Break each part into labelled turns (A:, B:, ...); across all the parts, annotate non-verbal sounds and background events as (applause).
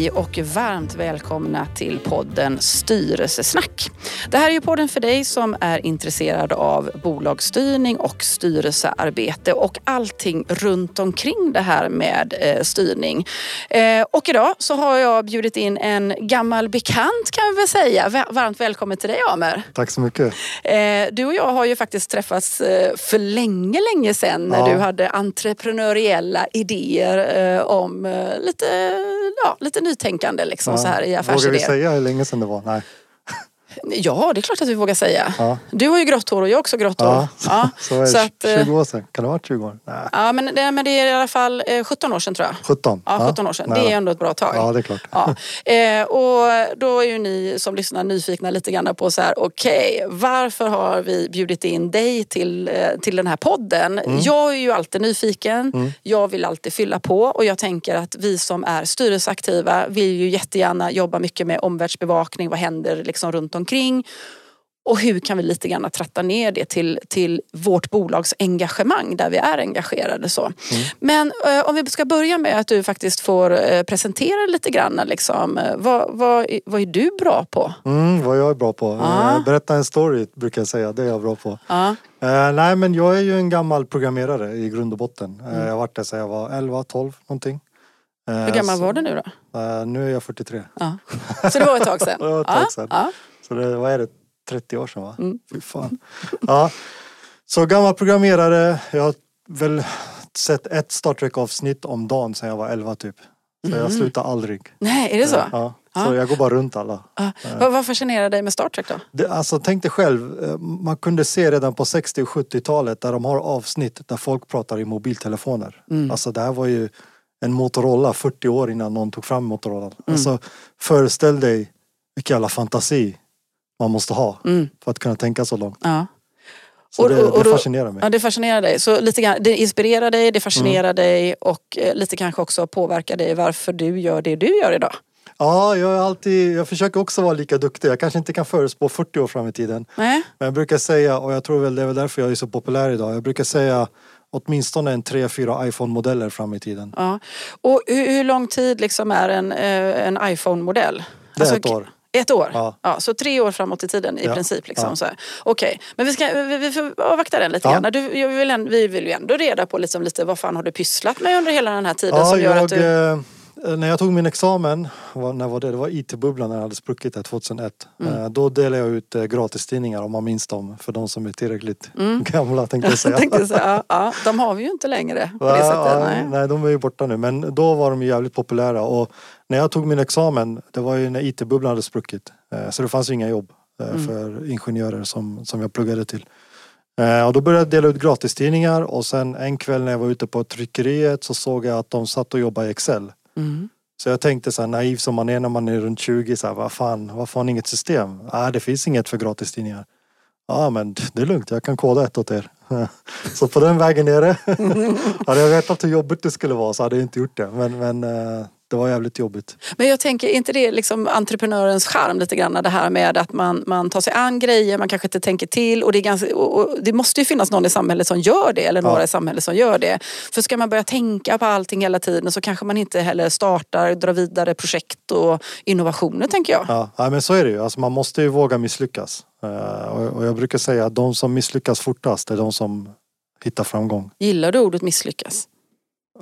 A: Hej och varmt välkomna till podden Styrelsesnack. Det här är ju podden för dig som är intresserad av bolagsstyrning och styrelsearbete och allting runt omkring det här med eh, styrning. Eh, och idag så har jag bjudit in en gammal bekant kan vi väl säga. Varmt välkommen till dig Amer.
B: Tack så mycket.
A: Eh, du och jag har ju faktiskt träffats för länge, länge sedan när ja. du hade entreprenöriella idéer om lite ja, lite nytänkande liksom, ja. så här i affärsidéer.
B: Vågar vi säga hur länge sedan det var? Nej.
A: Ja, det är klart att vi vågar säga. Ja. Du har ju grått hår och jag har också grått hår. Ja,
B: ja. (laughs) så är det. Så att, 20 år sedan. Kan det ha varit 20 år?
A: Nej. Ja, men det, men det är i alla fall 17 eh, år sedan tror jag.
B: 17?
A: Ja, 17 år sedan. Nej. Det är ändå ett bra tag.
B: Ja, det är klart.
A: Ja. Eh, och då är ju ni som lyssnar nyfikna lite grann på så här, okej, okay, varför har vi bjudit in dig till, eh, till den här podden? Mm. Jag är ju alltid nyfiken. Mm. Jag vill alltid fylla på och jag tänker att vi som är styrelseaktiva vill ju jättegärna jobba mycket med omvärldsbevakning. Vad händer liksom runt omkring? Och hur kan vi lite grann tratta ner det till, till vårt bolags engagemang där vi är engagerade. Så. Mm. Men eh, om vi ska börja med att du faktiskt får eh, presentera lite grann. Liksom, eh, vad, vad, vad är du bra på?
B: Mm, vad jag är bra på? Ah. berätta en story brukar jag säga, det är jag bra på. Ah. Eh, nej men jag är ju en gammal programmerare i grund och botten. Mm. jag har varit det sedan jag var 11, 12 någonting.
A: Hur gammal så, var du nu då?
B: nu är jag 43.
A: Ja. (laughs) Så det var ett tag sedan?
B: ett tag sedan. Så det, vad är det, 30 år sedan va? Mm. Fy fan. Ja. Så gammal programmerare. Jag har väl sett ett Star Trek avsnitt om dagen sedan jag var 11 typ. Så mm. jag slutar aldrig.
A: Nej, är det så?
B: Ja. Så ja. jag går bara runt alla. Ja.
A: Vad, vad fascinerar dig med Star Trek då?
B: Det, alltså tänk dig själv, eh, man kunde se redan på 60 och 70-talet där de har avsnitt där folk pratar i mobiltelefoner. Mm. Alltså det här var ju en Motorola 40 år innan någon tog fram Motorola. Mm. Alltså föreställ dig vilken jävla fantasi man måste ha mm. för att kunna tänka så långt. Ja. Så och, det, och, och, det fascinerar mig.
A: Ja, det fascinerar dig. Så lite grann, det inspirerar dig, det fascinerar mm. dig och eh, lite kanske också påverkar dig varför du gör det du gör idag.
B: Ja, jag, alltid, jag försöker också vara lika duktig. Jag kanske inte kan förutspå 40 år fram i tiden. Nej. Men jag brukar säga, och jag tror väl det är väl därför jag är så populär idag. Jag brukar säga åtminstone en tre, fyra iPhone-modeller fram i tiden.
A: Ja. Och hur, hur lång tid liksom är en, eh, en iPhone-modell?
B: Det är alltså, ett år.
A: Ett år? Ja. ja. Så tre år framåt i tiden i ja. princip. Liksom, ja. Okej, okay. men vi, ska, vi, vi får avvakta den lite ja. grann. Du, vill, vi vill ju ändå reda på liksom lite vad fan har du pysslat med under hela den här tiden? Som
B: gör
A: jag,
B: att du... Eh, när jag tog min examen, när var det? Det var IT-bubblan när den hade spruckit där 2001. Mm. Eh, då delade jag ut eh, gratistidningar om man minns dem för de som är tillräckligt mm. (laughs) gamla tänkte jag säga. (laughs)
A: tänkte säga ja, de har vi ju inte längre på det ja, sättet. Nej.
B: nej, de är ju borta nu men då var de jävligt populära och när jag tog min examen, det var ju när IT-bubblan hade spruckit. Så det fanns ju inga jobb mm. för ingenjörer som, som jag pluggade till. Och då började jag dela ut gratistidningar och sen en kväll när jag var ute på tryckeriet så såg jag att de satt och jobbade i Excel. Mm. Så jag tänkte så här naiv som man är när man är runt 20, så här, vad fan, varför har ni inget system? Nej, det finns inget för gratistidningar. Ja, men det är lugnt, jag kan koda ett åt er. (laughs) Så på den vägen är det. (laughs) hade jag vetat hur jobbigt det skulle vara så hade jag inte gjort det. Men, men eh, det var jävligt jobbigt.
A: Men jag tänker, är inte det liksom entreprenörens charm lite grann? Det här med att man, man tar sig an grejer, man kanske inte tänker till och det, är ganska, och det måste ju finnas någon i samhället som gör det eller några ja. i samhället som gör det. För ska man börja tänka på allting hela tiden så kanske man inte heller startar, drar vidare projekt och innovationer tänker jag.
B: Ja, ja men så är det ju. Alltså, man måste ju våga misslyckas. Uh, och jag brukar säga att de som misslyckas fortast är de som hittar framgång.
A: Gillar du ordet misslyckas?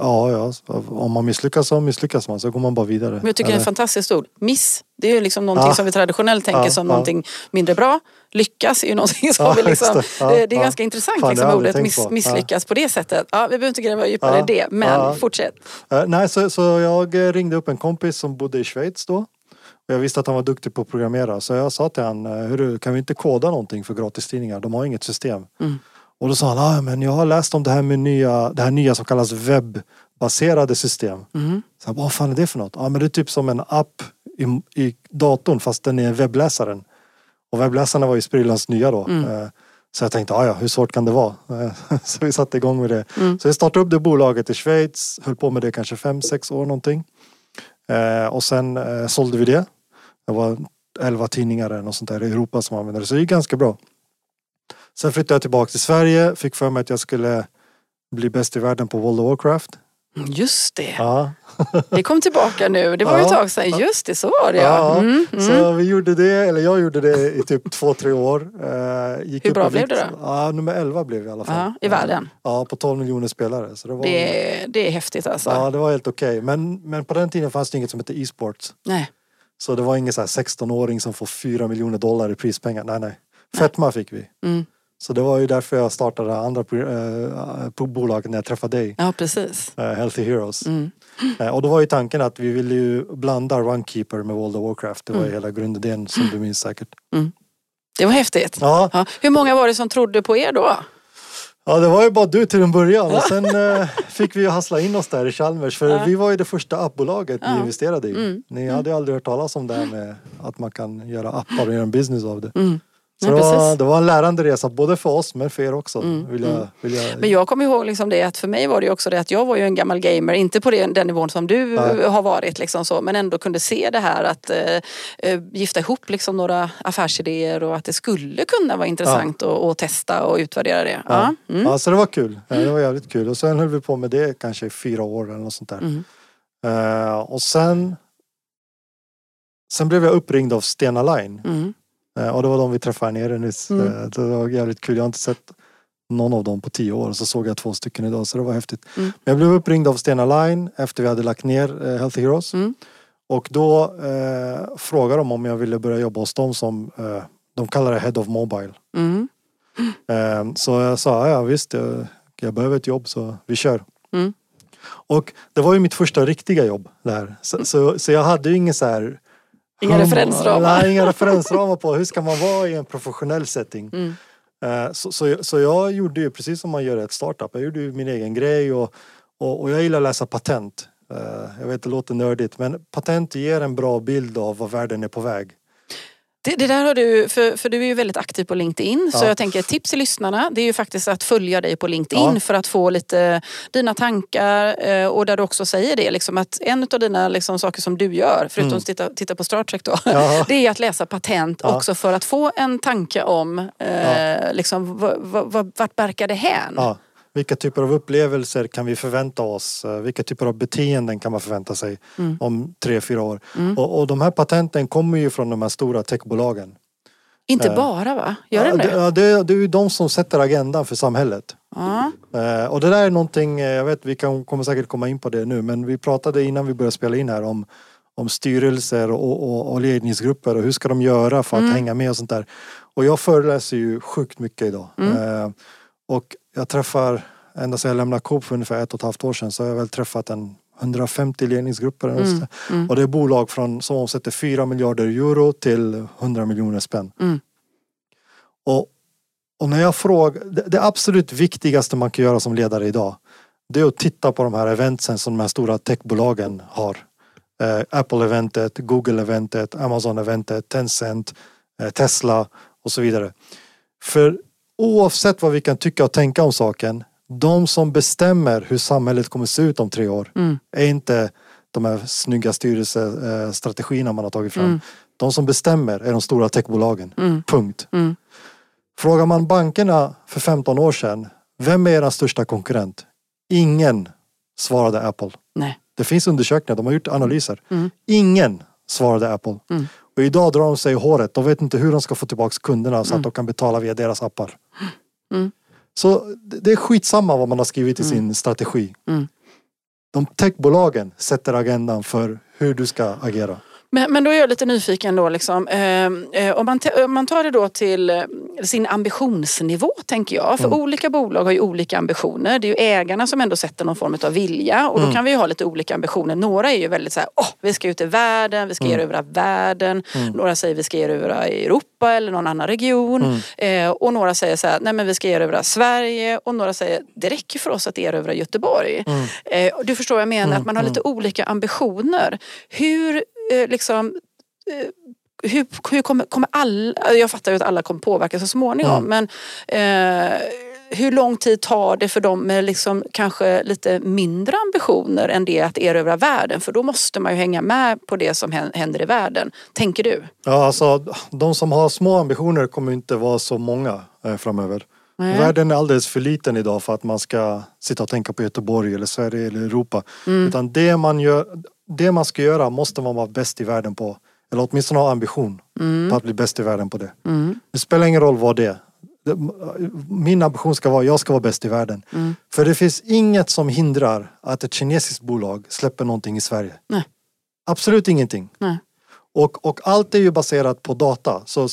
B: Ja, ja, om man misslyckas så misslyckas man så går man bara vidare.
A: Men jag tycker Eller? det är ett fantastiskt ord. Miss, det är ju liksom någonting ja. som vi traditionellt tänker ja, som ja. någonting mindre bra. Lyckas är ju någonting som vi liksom, det. det. är ganska intressant Fan, liksom, ordet miss, misslyckas på det sättet. Ja, vi behöver inte gräva djupare i det, men fortsätt.
B: Uh, nej, så, så jag ringde upp en kompis som bodde i Schweiz då. Och jag visste att han var duktig på att programmera så jag sa till honom, hur kan vi inte koda någonting för gratistidningar? De har inget system. Mm. Och då sa han, ah, men jag har läst om det här med nya, det här nya som kallas webbaserade system. Mm. Så jag, vad fan är det för något? Ja ah, men det är typ som en app i, i datorn fast den är webbläsaren. Och webbläsarna var ju sprillans nya då. Mm. Eh, så jag tänkte, ah, ja hur svårt kan det vara? Eh, (laughs) så vi satte igång med det. Mm. Så vi startade upp det bolaget i Schweiz, höll på med det kanske fem sex år någonting. Eh, och sen sålde vi det. Det var elva tidningar eller något sånt där i Europa som använde det. Så det gick ganska bra. Sen flyttade jag tillbaka till Sverige, fick för mig att jag skulle bli bäst i världen på World of Warcraft.
A: Just det.
B: Ja. (laughs)
A: Det kom tillbaka nu. Det var ju ett
B: Ja.
A: tag sedan. Just det, så var det ja.
B: Ja,
A: Mm, mm.
B: Så vi gjorde det, eller jag gjorde det i typ två, tre år. Eh, gick
A: Hur bra blev det då?
B: Ja, nummer 11 blev vi i alla fall.
A: Ja, I världen.
B: Ja, på 12 miljoner spelare. Så det var,
A: Det, är- det är häftigt alltså.
B: ja, det var helt okej. Men, men på den tiden fanns det inget som hette e-sport.
A: Nej.
B: Så det var ingen så här 16-åring som får 4 miljoner dollar i prispengar. Nej, nej. Fetma fick vi.
A: Mm.
B: Så det var ju därför jag startade andra äh, på bolaget när jag träffade dig.
A: Ja, precis.
B: eh, Healthy Heroes.
A: Mm.
B: Eh, och då var ju tanken att vi ville ju blanda Runkeeper med World of Warcraft. Det var
A: Mm.
B: ju hela grundidén som du minns säkert.
A: Det var häftigt.
B: Ja,
A: Ja. Hur många var det som trodde på er då?
B: ja det var ju bara du till en början och sen eh, fick vi ju hassla in oss där i Chalmers för
A: Ja.
B: vi var ju det första appbolaget
A: Ja.
B: ni investerade i.
A: Mm.
B: Ni hade ju aldrig hört talas om det här med att man kan göra appar och göra en business av det.
A: Mm.
B: Så
A: Ja,
B: det, var,
A: precis.
B: det var en lärande resa både för oss men för er också.
A: Mm,
B: Vill jag,
A: mm.
B: vill jag,
A: Men jag kommer ihåg liksom det att för mig var det också det att jag var ju en gammal gamer, inte på den, den nivån som du
B: Nej.
A: har varit liksom så, men ändå kunde se det här att eh, eh, gifta ihop liksom några affärsidéer och att det skulle kunna vara intressant att, att testa och utvärdera det. Ja. Mm.
B: Ja, så det var kul. Ja, det var jävligt kul. Och sen höll vi på med det kanske i fyra år eller något sånt där.
A: Mm.
B: Eh, och sen Sen blev jag uppringd av Stena Line.
A: Mm.
B: Eh, och det var de vi träffade nere nyss.
A: Mm.
B: Eh, det var jävligt kul. Jag har inte sett någon av dem på tio år. Så såg jag två stycken idag så det var häftigt.
A: Mm.
B: Men jag blev uppringd av Stena Line efter vi hade lagt ner eh, Healthy Heroes.
A: Mm.
B: Och då eh, frågade de om jag ville börja jobba hos dem som eh, de kallar det Head of Mobile.
A: Mm.
B: Eh, Så jag sa, ja visst, jag, jag behöver ett jobb så vi kör.
A: Mm.
B: Och det var ju mitt första riktiga jobb där. Så, så, så jag hade ju ingen så här...
A: Inga referensramar.
B: Nej, inga referensramar på hur ska man vara i en professionell setting.
A: Mm.
B: Eh, Så, så, så jag gjorde ju precis som man gör i ett startup. Jag gjorde ju min egen grej och, och, och jag gillar att läsa patent. Eh, Jag vet det låter nördigt men patent ger en bra bild av var världen är på väg.
A: Det, det där har du, för, för du är ju väldigt aktiv på LinkedIn. Så
B: Ja.
A: jag tänker ett tips till lyssnarna det är ju faktiskt att följa dig på LinkedIn
B: Ja.
A: för att få lite dina tankar eh, och där du också säger det liksom att en av dina liksom, saker som du gör, förutom
B: Mm.
A: att titta, titta på Star Trek då,
B: Ja. (laughs)
A: det är att läsa patent också för att få en tanke om eh, liksom, vart barkar det hän?
B: Vilka typer av upplevelser kan vi förvänta oss? Eh, Vilka typer av beteenden kan man förvänta sig
A: Mm.
B: om tre, fyra år?
A: Mm.
B: Och, och de här patenten kommer ju från de här stora techbolagen.
A: Inte
B: Eh.
A: bara va? Gör
B: ja, det, ja, det, det är ju de som sätter agendan för samhället.
A: Ja.
B: Eh, och det där är någonting, jag vet vi kan, kommer säkert komma in på det nu, men vi pratade innan vi började spela in här om, om styrelser och, och, och ledningsgrupper och hur ska de göra för att
A: Mm.
B: hänga med och sånt där. Och jag föreläser ju sjukt mycket idag.
A: Mm.
B: Eh, och jag träffar, ända sedan jag lämnade Coop för ungefär ett och ett halvt år sedan så har jag väl träffat en 150 ledningsgrupper.
A: Mm. Mm.
B: Och det är bolag från, som omsätter 4 miljarder euro till 100 miljoner spänn.
A: Mm.
B: Och, och när jag frågar, det, det absolut viktigaste man kan göra som ledare idag det är att titta på de här eventsen som de här stora techbolagen har. Eh, Apple-eventet, Google-eventet, Amazon-eventet, Tencent, eh, Tesla och så vidare. För oavsett vad vi kan tycka och tänka om saken, de som bestämmer hur samhället kommer se ut om tre år
A: Mm.
B: är inte de här snygga styrelsestrategierna man har tagit fram.
A: Mm.
B: De som bestämmer är de stora techbolagen.
A: Mm.
B: Punkt.
A: Mm.
B: Frågar man bankerna för 15 år sedan, vem är er största konkurrent? Ingen svarade Apple.
A: Nej.
B: Det finns undersökningar, de har gjort analyser.
A: Mm.
B: Ingen svarade Apple.
A: Mm.
B: Och idag drar de sig i håret. De vet inte hur de ska få tillbaka kunderna så
A: Mm.
B: att de kan betala via deras appar.
A: Mm.
B: Så det är skitsamma vad man har skrivit i sin strategi.
A: Mm.
B: De techbolagen sätter agendan för hur du ska agera.
A: Men, men då är jag lite nyfiken då liksom. Eh, eh, om, man om man tar det då till eh, sin ambitionsnivå tänker jag. För
B: Mm.
A: olika bolag har ju olika ambitioner. Det är ju ägarna som ändå sätter någon form av vilja. Och då
B: Mm.
A: kan vi ju ha lite olika ambitioner. Några är ju väldigt så här, åh, vi ska ut i världen, vi ska
B: Mm.
A: erövra världen.
B: Mm.
A: Några säger vi ska erövra Europa eller någon annan region.
B: Mm.
A: Eh, och några säger så här, nej men vi ska erövra Sverige. Och några säger, det räcker för oss att erövra Göteborg.
B: Mm.
A: Eh, du förstår vad jag menar,
B: Mm,
A: att man har lite olika ambitioner. Hur liksom eh, hur, hur kommer, kommer alla, jag fattar ju att alla kommer påverkas så småningom men eh, hur lång tid tar det för dem med liksom kanske lite mindre ambitioner än det att erövra världen? För då måste man ju hänga med på det som hän- händer i världen. Tänker du?
B: Ja, alltså de som har små ambitioner kommer inte vara så många eh, framöver.
A: Nej.
B: Världen är alldeles för liten idag för att man ska sitta och tänka på Göteborg eller Sverige eller Europa.
A: Mm.
B: Utan det man, gör, det man ska göra måste man vara bäst i världen på. Eller åtminstone ha ambition på att bli bäst i världen på det.
A: Mm.
B: Det spelar ingen roll vad det är. Min ambition ska vara, jag ska vara bäst i världen.
A: Mm.
B: För det finns inget som hindrar att ett kinesiskt bolag släpper någonting i Sverige.
A: Nej.
B: Absolut ingenting.
A: Nej.
B: Och, och allt är ju baserat på data. Så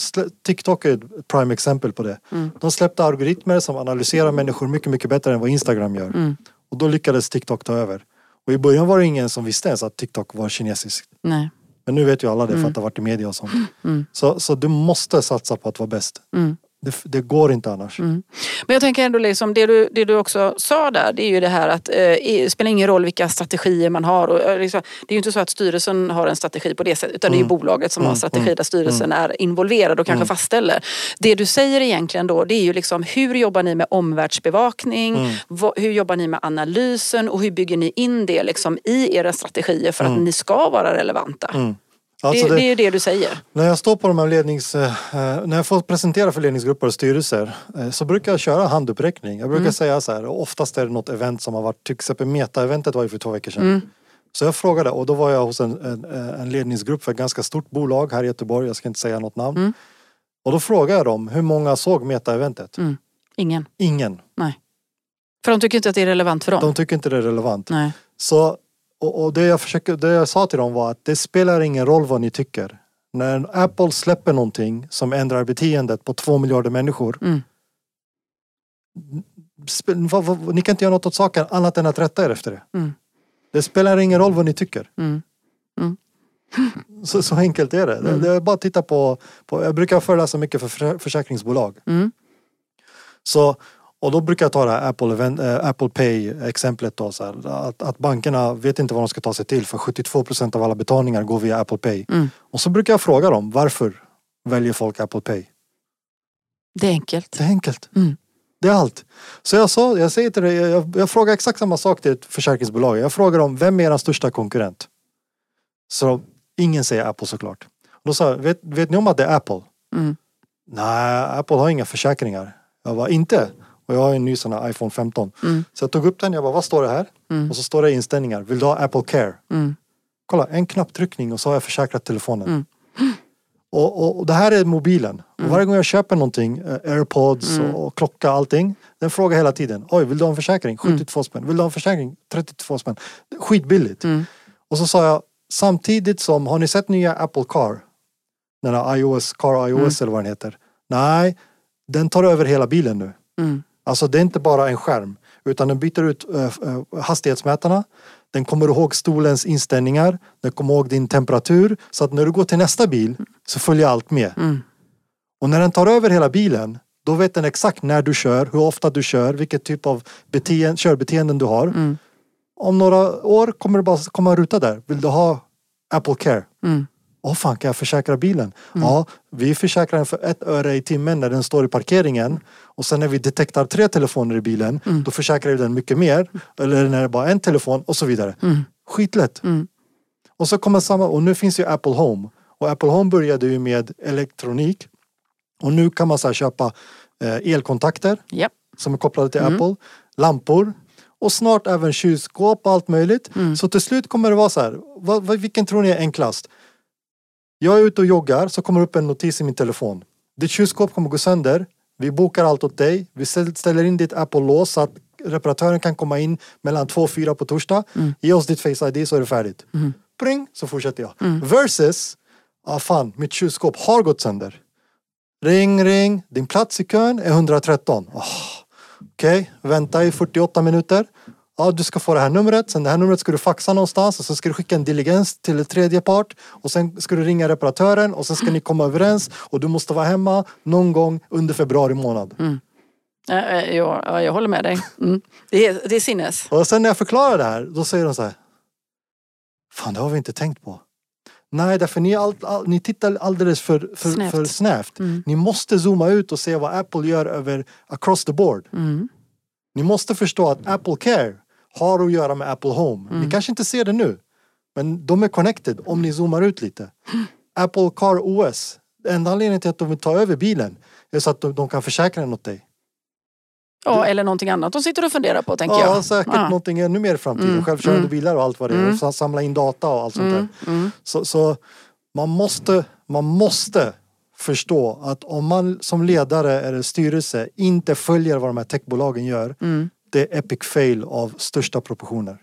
B: TikTok är ett prime exempel på det.
A: Mm.
B: De släppte algoritmer som analyserar människor mycket, mycket bättre än vad Instagram gör.
A: Mm.
B: Och då lyckades TikTok ta över. Och i början var det ingen som visste ens att TikTok var kinesiskt.
A: Nej.
B: Men nu vet ju alla det för att det har varit i media och sånt.
A: Mm.
B: Så, så du måste satsa på att vara bäst.
A: Mm.
B: Det, det går inte annars.
A: Men jag tänker ändå liksom, det du, det du också sa där, det är ju det här att eh, det spelar ingen roll vilka strategier man har. Och, eh, liksom, det är ju inte så att styrelsen har en strategi på det sättet, utan det är ju bolaget som har en strategi där styrelsen är involverad och kanske fastställer. Det du säger egentligen då, det är ju liksom hur jobbar ni med omvärldsbevakning? Vad, hur jobbar ni med analysen och hur bygger ni in det liksom i era strategier för att ni ska vara relevanta?
B: Alltså
A: det,
B: det-
A: är ju det du säger.
B: När jag står på de här lednings... eh, när jag får presentera för ledningsgrupper och styrelser eh, så brukar jag köra handuppräckning. Jag brukar säga så här, oftast är det något event som har varit, till exempel Meta-eventet var ju för två veckor sedan. Så jag frågade och då var jag hos en, en, en ledningsgrupp för ett ganska stort bolag här i Göteborg, jag ska inte säga något namn. Och då frågade jag dem, hur många såg Meta-eventet?
A: Mm. Ingen.
B: Ingen.
A: Nej. För de tycker inte att det är relevant för dem.
B: De tycker inte det är relevant.
A: Nej.
B: Så, och, och det, jag försöker, det jag sa till dem var att det spelar ingen roll vad ni tycker. När Apple släpper någonting som ändrar beteendet på två miljarder människor.
A: Mm.
B: spe- vad, vad, ni kan inte göra något åt saken annat än att rätta er efter det.
A: Mm.
B: Det spelar ingen roll vad ni tycker.
A: Mm. (laughs)
B: Så, så enkelt är det. det. Det är bara att titta på, på jag brukar föreläsa mycket för för- försäkringsbolag.
A: Mm.
B: Så, och då brukar jag ta det här Apple, event, eh, Apple Pay exemplet då. Så här, att, att bankerna vet inte vad de ska ta sig till för 72 procent av alla betalningar går via Apple Pay.
A: Mm.
B: Och så brukar jag fråga dem varför väljer folk Apple Pay?
A: Det är enkelt.
B: Det är enkelt.
A: Mm.
B: Det är allt. Så jag, sa, jag säger till dig, jag, jag frågar exakt samma sak till ett försäkringsbolag. Jag frågar dem, vem är er största konkurrent? Så ingen säger Apple såklart. Då sa jag, vet, vet ni om att det är Apple?
A: Mm.
B: Nej, Apple har inga försäkringar. Jag var inte. Och jag har en ny sån här iPhone 15.
A: Mm.
B: Så jag tog upp den, jag bara, vad står det här?
A: Mm.
B: Och så står det inställningar, vill du ha Apple Care?
A: Mm.
B: Kolla, en knapptryckning och så har jag försäkrat telefonen.
A: Mm.
B: Och, och, och det här är mobilen. Och varje gång jag köper någonting, eh, airpods
A: Mm.
B: och, och klocka allting. Den frågar hela tiden, oj vill du ha en försäkring? 72 spänn. Vill du ha en försäkring? 32 spänn. Skitbilligt.
A: Mm.
B: Och så sa jag, samtidigt som, har ni sett nya Apple Car? Den här iOS, Car iOS eller vad den heter. Nej, den tar över hela bilen nu.
A: Mm.
B: Alltså det är inte bara en skärm utan den byter ut äh, äh, hastighetsmätarna. Den kommer ihåg stolens inställningar. Den kommer ihåg din temperatur. Så att när du går till nästa bil så följer allt med.
A: Mm.
B: Och när den tar över hela bilen då vet den exakt när du kör, hur ofta du kör, vilket typ av beteende, körbeteenden du har.
A: Mm.
B: Om några år kommer det bara komma en ruta där. Vill du ha Apple Care?
A: Mm.
B: Åh fan, kan jag försäkra bilen? Ja, vi försäkrar den för ett öre i timmen när den står i parkeringen. Och sen när vi detektar tre telefoner i bilen, då försäkrar vi den mycket mer. Eller när det bara är en telefon och så vidare. Skitlätt.
A: Mm.
B: Och så kommer samma, och nu finns ju Apple Home. Och Apple Home började ju med elektronik. Och nu kan man så köpa eh, elkontakter
A: Ja.
B: som är kopplade till Apple, lampor och snart även kylskåp och allt möjligt. Så till slut kommer det vara så här, vad, vad, vilken tror ni är enklast? Jag är ute och joggar så kommer upp en notis i min telefon. Ditt kylskåp kommer gå sönder. Vi bokar allt åt dig. Vi ställ- ställer in ditt Apple-lås så att reparatören kan komma in mellan två och fyra på torsdag. Ge oss ditt Face ID så är det färdigt. Pring, så fortsätter jag. Versus, ah fan, mitt kylskåp har gått sönder. Ring, ring. Din plats i kön är 113. Oh, Okej, vänta i 48 minuter. Ja, du ska få det här numret. Sen det här numret ska du faxa någonstans och så ska du skicka en diligens till en tredje part. Och sen ska du ringa reparatören och sen ska ni komma överens. Och du måste vara hemma någon gång under februari månad.
A: Ja, ja, jag håller med dig. Mm. Det, är, det är sinnes.
B: Och sen när jag förklarar det här, då säger de så här. Fan, det har vi inte tänkt på. Nej, därför ni, all, all, ni tittar alldeles för, för,
A: Snävt.
B: för snävt.
A: Mm.
B: Ni måste zooma ut och se vad Apple gör över across the board.
A: Mm.
B: Ni måste förstå att Apple Care har att göra med Apple Home.
A: Mm.
B: Ni kanske inte ser det nu. Men de är connected om ni zoomar ut lite. (gasps) Apple Car OS. Enda anledningen till att de vill ta över bilen är så att de, de kan försäkra den åt dig.
A: Ja, eller någonting annat de sitter och funderar på tänker
B: Ja,
A: jag.
B: säkert
A: Ja.
B: någonting ännu mer i framtiden.
A: Mm,
B: Självkörande
A: mm.
B: bilar och allt vad det är.
A: Mm.
B: Samla in data och allt sånt där.
A: Mm, mm,
B: Så, så man, måste, man måste förstå att om man som ledare eller styrelse inte följer vad de här techbolagen gör.
A: Mm.
B: Det epic fail av största proportioner.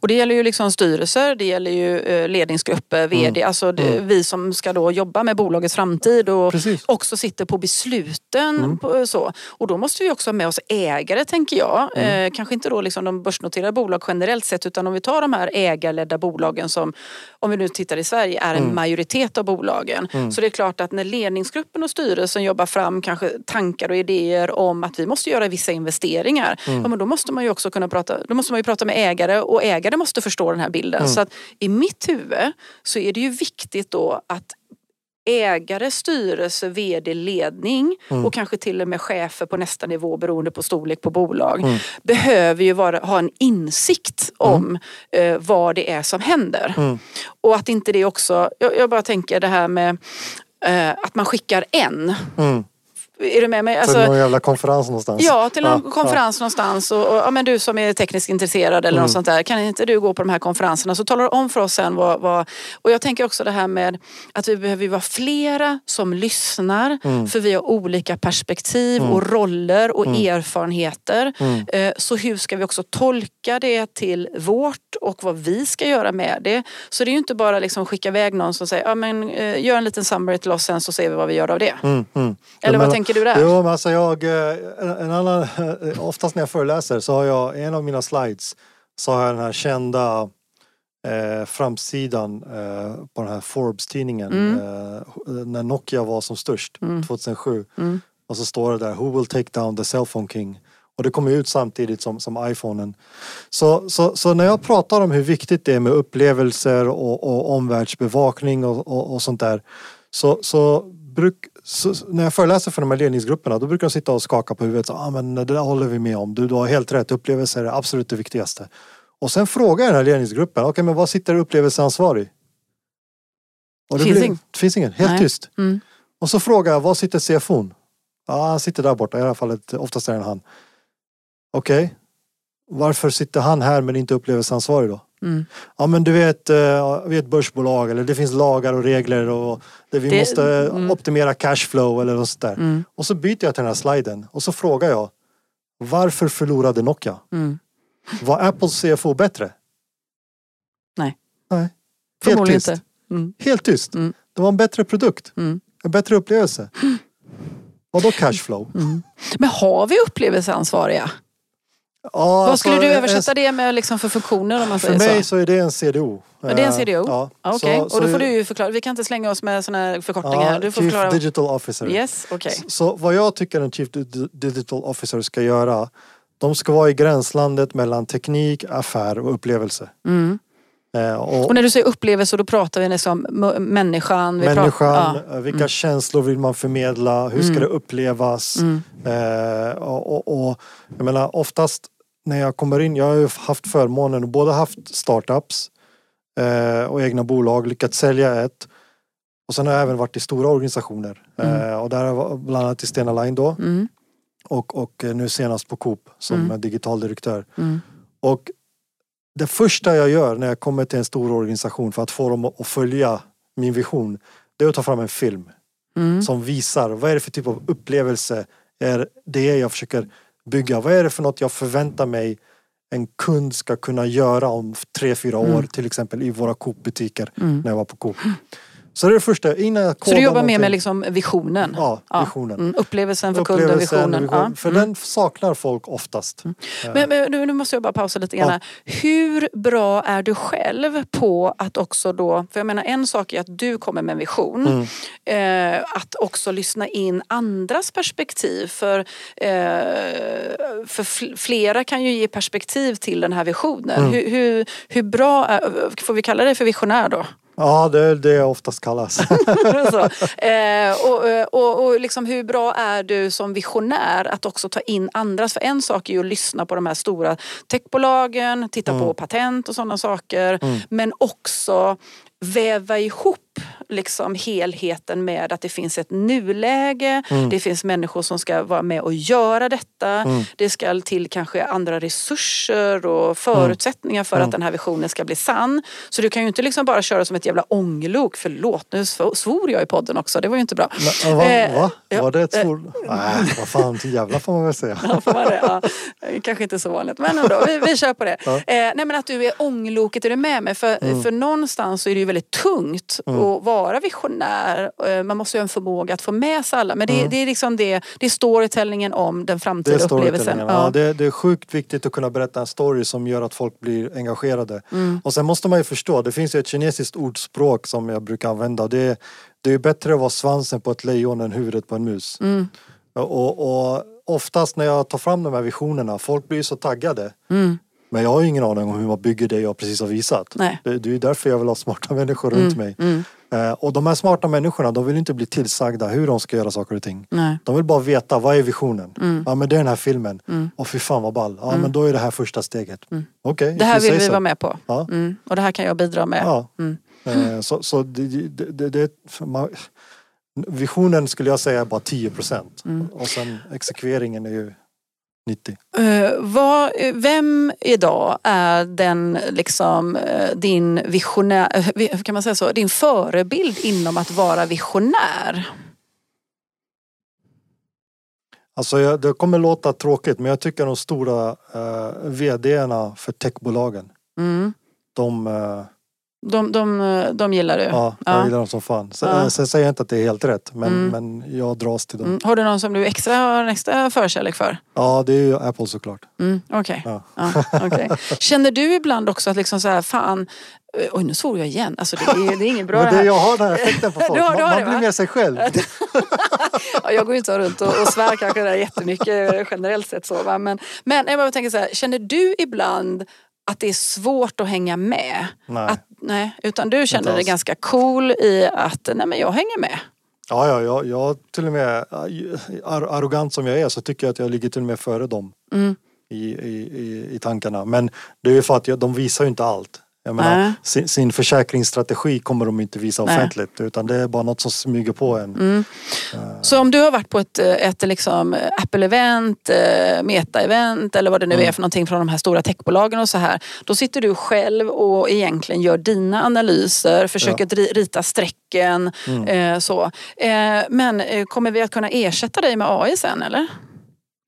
A: Och det gäller ju liksom styrelser, det gäller ju eh, ledningsgrupper, VD, alltså det,
B: Mm.
A: vi som ska då jobba med bolagets framtid och
B: Precis.
A: också sitter på besluten.
B: Mm.
A: På, så. Och då måste vi också ha med oss ägare tänker jag.
B: Mm.
A: Eh, kanske inte då liksom de börsnoterade bolag generellt sett utan om vi tar de här ägarledda bolagen som, om vi nu tittar i Sverige, är en
B: Mm.
A: majoritet av bolagen.
B: Mm.
A: Så det är klart att när ledningsgruppen och styrelsen jobbar fram kanske tankar och idéer om att vi måste göra vissa investeringar.
B: Mm.
A: Men då måste man ju också kunna prata, då måste man ju prata med ägare och ägare måste förstå den här bilden.
B: Mm.
A: Så att i mitt huvud så är det ju viktigt då att ägare, styrelse, vd, ledning
B: Mm.
A: och kanske till och med chefer på nästa nivå beroende på storlek på bolag
B: Mm.
A: behöver ju vara, ha en insikt om eh, vad det är som händer.
B: Mm.
A: Och att inte det också, jag, jag bara tänker det här med eh, att man skickar en. Är du med mig?
B: Till
A: Alltså,
B: någon jävla konferens någonstans.
A: Ja, till någon
B: Ja,
A: konferens någonstans. Och, och, ja, men du som är tekniskt intresserad eller
B: Mm.
A: något sånt där. Kan inte du gå på de här konferenserna så talar du om för oss sen vad, vad... Och jag tänker också det här med att vi behöver vara flera som lyssnar.
B: Mm.
A: För vi har olika perspektiv
B: Mm.
A: och roller och
B: Mm.
A: erfarenheter.
B: Mm.
A: Eh, Så hur ska vi också tolka det till vårt och vad vi ska göra med det? Så det är ju inte bara liksom skicka iväg någon som säger ja, men, eh, gör en liten summary till oss sen så ser vi vad vi gör av det.
B: Mm.
A: Eller vad
B: menar-
A: tänker du där?
B: Jo, men alltså jag, eh, en, annan, eh, oftast när jag föreläser så har jag, en av mina slides så har jag den här kända eh, framsidan eh, på den här Forbes-tidningen
A: Mm.
B: eh, när Nokia var som störst,
A: Mm.
B: 2007.
A: Mm.
B: Och så står det där, Who will take down the cell phone king? Och det kommer ut samtidigt som, som iPhonen. Så, så, så när jag pratar om hur viktigt det är med upplevelser och, och omvärldsbevakning och, och, och sånt där. Så, så, bruk, så när jag föreläser för de här ledningsgrupperna då brukar de sitta och skaka på huvudet. Så, ah, men det där håller vi med om. Du, du har helt rätt. Upplevelser är absolut det viktigaste. Och sen frågar jag den här ledningsgruppen. Okej, men vad sitter upplevelseansvarig? Och det
A: Finns
B: blir, finns ingen. Helt
A: Nej.
B: tyst.
A: Mm.
B: Och så frågar jag, var sitter CFO'n? Ja, han sitter där borta. I alla fall oftast är det han. Okej. Varför sitter han här men inte upplevelseansvarig då?
A: Mm.
B: Ja men du vet, eh, vi är ett börsbolag eller det finns lagar och regler och det, vi
A: Det-
B: måste
A: mm.
B: optimera cashflow eller något sånt där.
A: Mm.
B: Och så byter jag till den här sliden och så frågar jag Varför förlorade Nokia?
A: Mm.
B: Var Apples CFO bättre?
A: Nej.
B: Nej. Helt tyst.
A: Mm.
B: Helt tyst.
A: Mm.
B: Det var en bättre produkt. En bättre upplevelse. (gasps) Vadå cashflow?
A: Men har vi upplevelseansvariga?
B: Ja,
A: Vad
B: alltså,
A: skulle du
B: en-
A: översätta det med liksom för funktioner om man
B: För
A: säger
B: mig
A: så?
B: är det en CDO.
A: Ja, det är en
B: Eh,
A: CDO?
B: Ja.
A: Ja, Okej,
B: Så-
A: och då får du ju förklara. Vi kan inte slänga oss med såna här förkortningar.
B: ja.
A: Du får
B: Chief
A: förklara.
B: Digital Officer.
A: Yes, okej.
B: Så, så vad jag tycker en Chief Di- Digital Officer ska göra de ska vara i gränslandet mellan teknik, affär och upplevelse.
A: Mm.
B: Eh, och
A: Och när du säger upplevelse då pratar vi liksom människan. Vi
B: människan,
A: Pratar, ja.
B: eh, vilka
A: Mm.
B: känslor vill man förmedla? Hur ska
A: Mm.
B: det upplevas?
A: Mm.
B: Eh, och, och, och jag menar oftast när jag kommer in, jag har ju haft förmånen att både haft startups eh, och egna bolag, lyckats sälja ett. Och sen har jag även varit i stora organisationer.
A: Mm.
B: Eh, och där har jag bland annat i Stena Line då.
A: Mm.
B: Och, och eh, nu senast på Coop som
A: Mm.
B: digital direktör.
A: Mm.
B: Och det första jag gör när jag kommer till en stor organisation för att få dem att följa min vision. Det är att ta fram en film
A: Mm.
B: som visar vad är det för typ av upplevelse är det jag försöker bygga. Vad är det för något jag förväntar mig en kund ska kunna göra om tre, fyra år
A: Mm.
B: till exempel i våra Coop-butiker
A: Mm.
B: när jag var på Coop. Så det är det första, innan
A: Så du jobbar mer
B: någonting-
A: med liksom visionen?
B: Ja,
A: Ja.
B: visionen.
A: Mm. Upplevelsen för kunden,
B: Upplevelsen,
A: visionen.
B: vision.
A: Ja.
B: För
A: Mm.
B: den saknar folk oftast. Eh,
A: Men, men nu, nu måste jag bara pausa lite grann. här. Hur bra är du själv på att också då, för jag menar en sak är att du kommer med en vision.
B: Mm.
A: Eh, att också lyssna in andras perspektiv. För, eh, för fl- flera kan ju ge perspektiv till den här visionen.
B: Mm.
A: Hur, hur, hur bra, är, får vi kalla det för visionär då?
B: Ja, det är det jag oftast kallas. (laughs)
A: Eh, och, och, och liksom hur bra är du som visionär att också ta in andras? För en sak är ju att lyssna på de här stora techbolagen, titta på patent och sådana saker.
B: Mm.
A: Men också väva ihop liksom helheten med att det finns ett nuläge,
B: Mm.
A: det finns människor som ska vara med och göra detta.
B: Mm.
A: Det ska till kanske andra resurser och förutsättningar för
B: Mm.
A: att den här visionen ska bli sann. Så du kan ju inte liksom bara köra som ett jävla ånglok. Förlåt, nu sv- svor jag i podden också. Det var ju inte bra.
B: Va?
A: Eh,
B: va?
A: ja,
B: Var det ett
A: eh,
B: svor? Nej, vad fan, till jävla får man väl säga.
A: Ja, får man det? Ja. Kanske inte så vanligt men ändå, vi, vi kör på det.
B: Ja.
A: Eh, nej men att du är ångloket, är du med mig? För,
B: Mm.
A: för någonstans så är det ju väldigt tungt att vara visionär. Eh, Man måste ju ha en förmåga att få med sig alla. Men det, det är liksom det, det är storytellingen om den
B: Mm. Det
A: framtida
B: är
A: upplevelsen.
B: storytellingen. Ja. det, det är sjukt viktigt att kunna berätta en story som gör att folk blir engagerade.
A: Mm.
B: Och sen måste man ju förstå, det finns ju ett kinesiskt ordspråk som jag brukar använda. Det är, det är bättre att vara svansen på ett lejon än huvudet på en mus.
A: Mm.
B: Och, och oftast när jag tar fram de här visionerna, folk blir så taggade.
A: Mm.
B: Men jag har ju ingen aning om hur man bygger det jag precis har visat.
A: Nej.
B: Det, det är därför jag vill ha smarta människor runt mig.
A: Mm.
B: Eh, och de här smarta människorna, de vill inte bli tillsagda hur de ska göra saker och ting.
A: Nej.
B: De vill bara veta, vad är visionen?
A: Mm.
B: Ja men det är den här filmen. Och fy fan vad ball. Ja men då är det här första steget. Okej,
A: Det här vill vi
B: so.
A: vara med på.
B: Ja.
A: Mm. Och det här kan jag bidra med.
B: Ja.
A: Mm.
B: Eh, så så det, det, det, det, man, visionen skulle jag säga är bara 10 procent.
A: Mm.
B: Och sen exekveringen är ju 90.
A: Eh, vad, eh, vem idag är den liksom eh, din visionär, eh, vi- kan man säga så, din förebild inom att vara visionär?
B: Alltså jag, det kommer låta tråkigt men jag tycker de stora uh, VDerna för techbolagen.
A: Mm.
B: De, eh,
A: De, de, de gillar du?
B: ja,
A: Ja.
B: jag gillar dem som fan. Sen,
A: Ja.
B: eh, sen säger jag inte att det är helt rätt men,
A: Mm.
B: men jag dras till dem.
A: Mm. Har du någon som du extra har en extra förkärlek för?
B: Ja det är ju Apple såklart.
A: Mm. Okej.
B: Ja.
A: Ja, okej. (laughs) Känner du ibland också att liksom så här, fan, eh, oj nu svor jag igen. Alltså det är, det är inget bra (laughs)
B: Men
A: det
B: det,
A: här.
B: jag har den här effekten på (laughs) folk.
A: Du har- du har
B: man
A: det,
B: blir mer sig själv.
A: Ja, jag går ju inte runt och, och svär kanske där jättemycket eh, generellt sett så. Va? Men, men jag bara tänker så här, känner du ibland att det är svårt att hänga med?
B: Nej.
A: Att, nej utan du känner dig ganska cool i att nej men jag hänger med.
B: Ja, ja, jag, jag till och med, ar- arrogant som jag är så tycker jag att jag ligger till och med före dem
A: Mm.
B: i, i, i, i tankarna. Men det är ju för att de visar ju inte allt. Menar,
A: Nej.
B: sin, sin försäkringsstrategi kommer de inte visa
A: Nej.
B: offentligt utan det är bara något som smyger på en.
A: Mm. Så om du har varit på ett, eh, ett liksom Apple-event, eh, Meta-event eller vad det nu
B: Mm.
A: är för någonting från de här stora techbolagen och så här. Då sitter du själv och egentligen gör dina analyser, försöker dri- rita strecken.
B: Mm.
A: Eh, så. Eh, men eh, kommer vi att kunna ersätta dig med AI sen eller?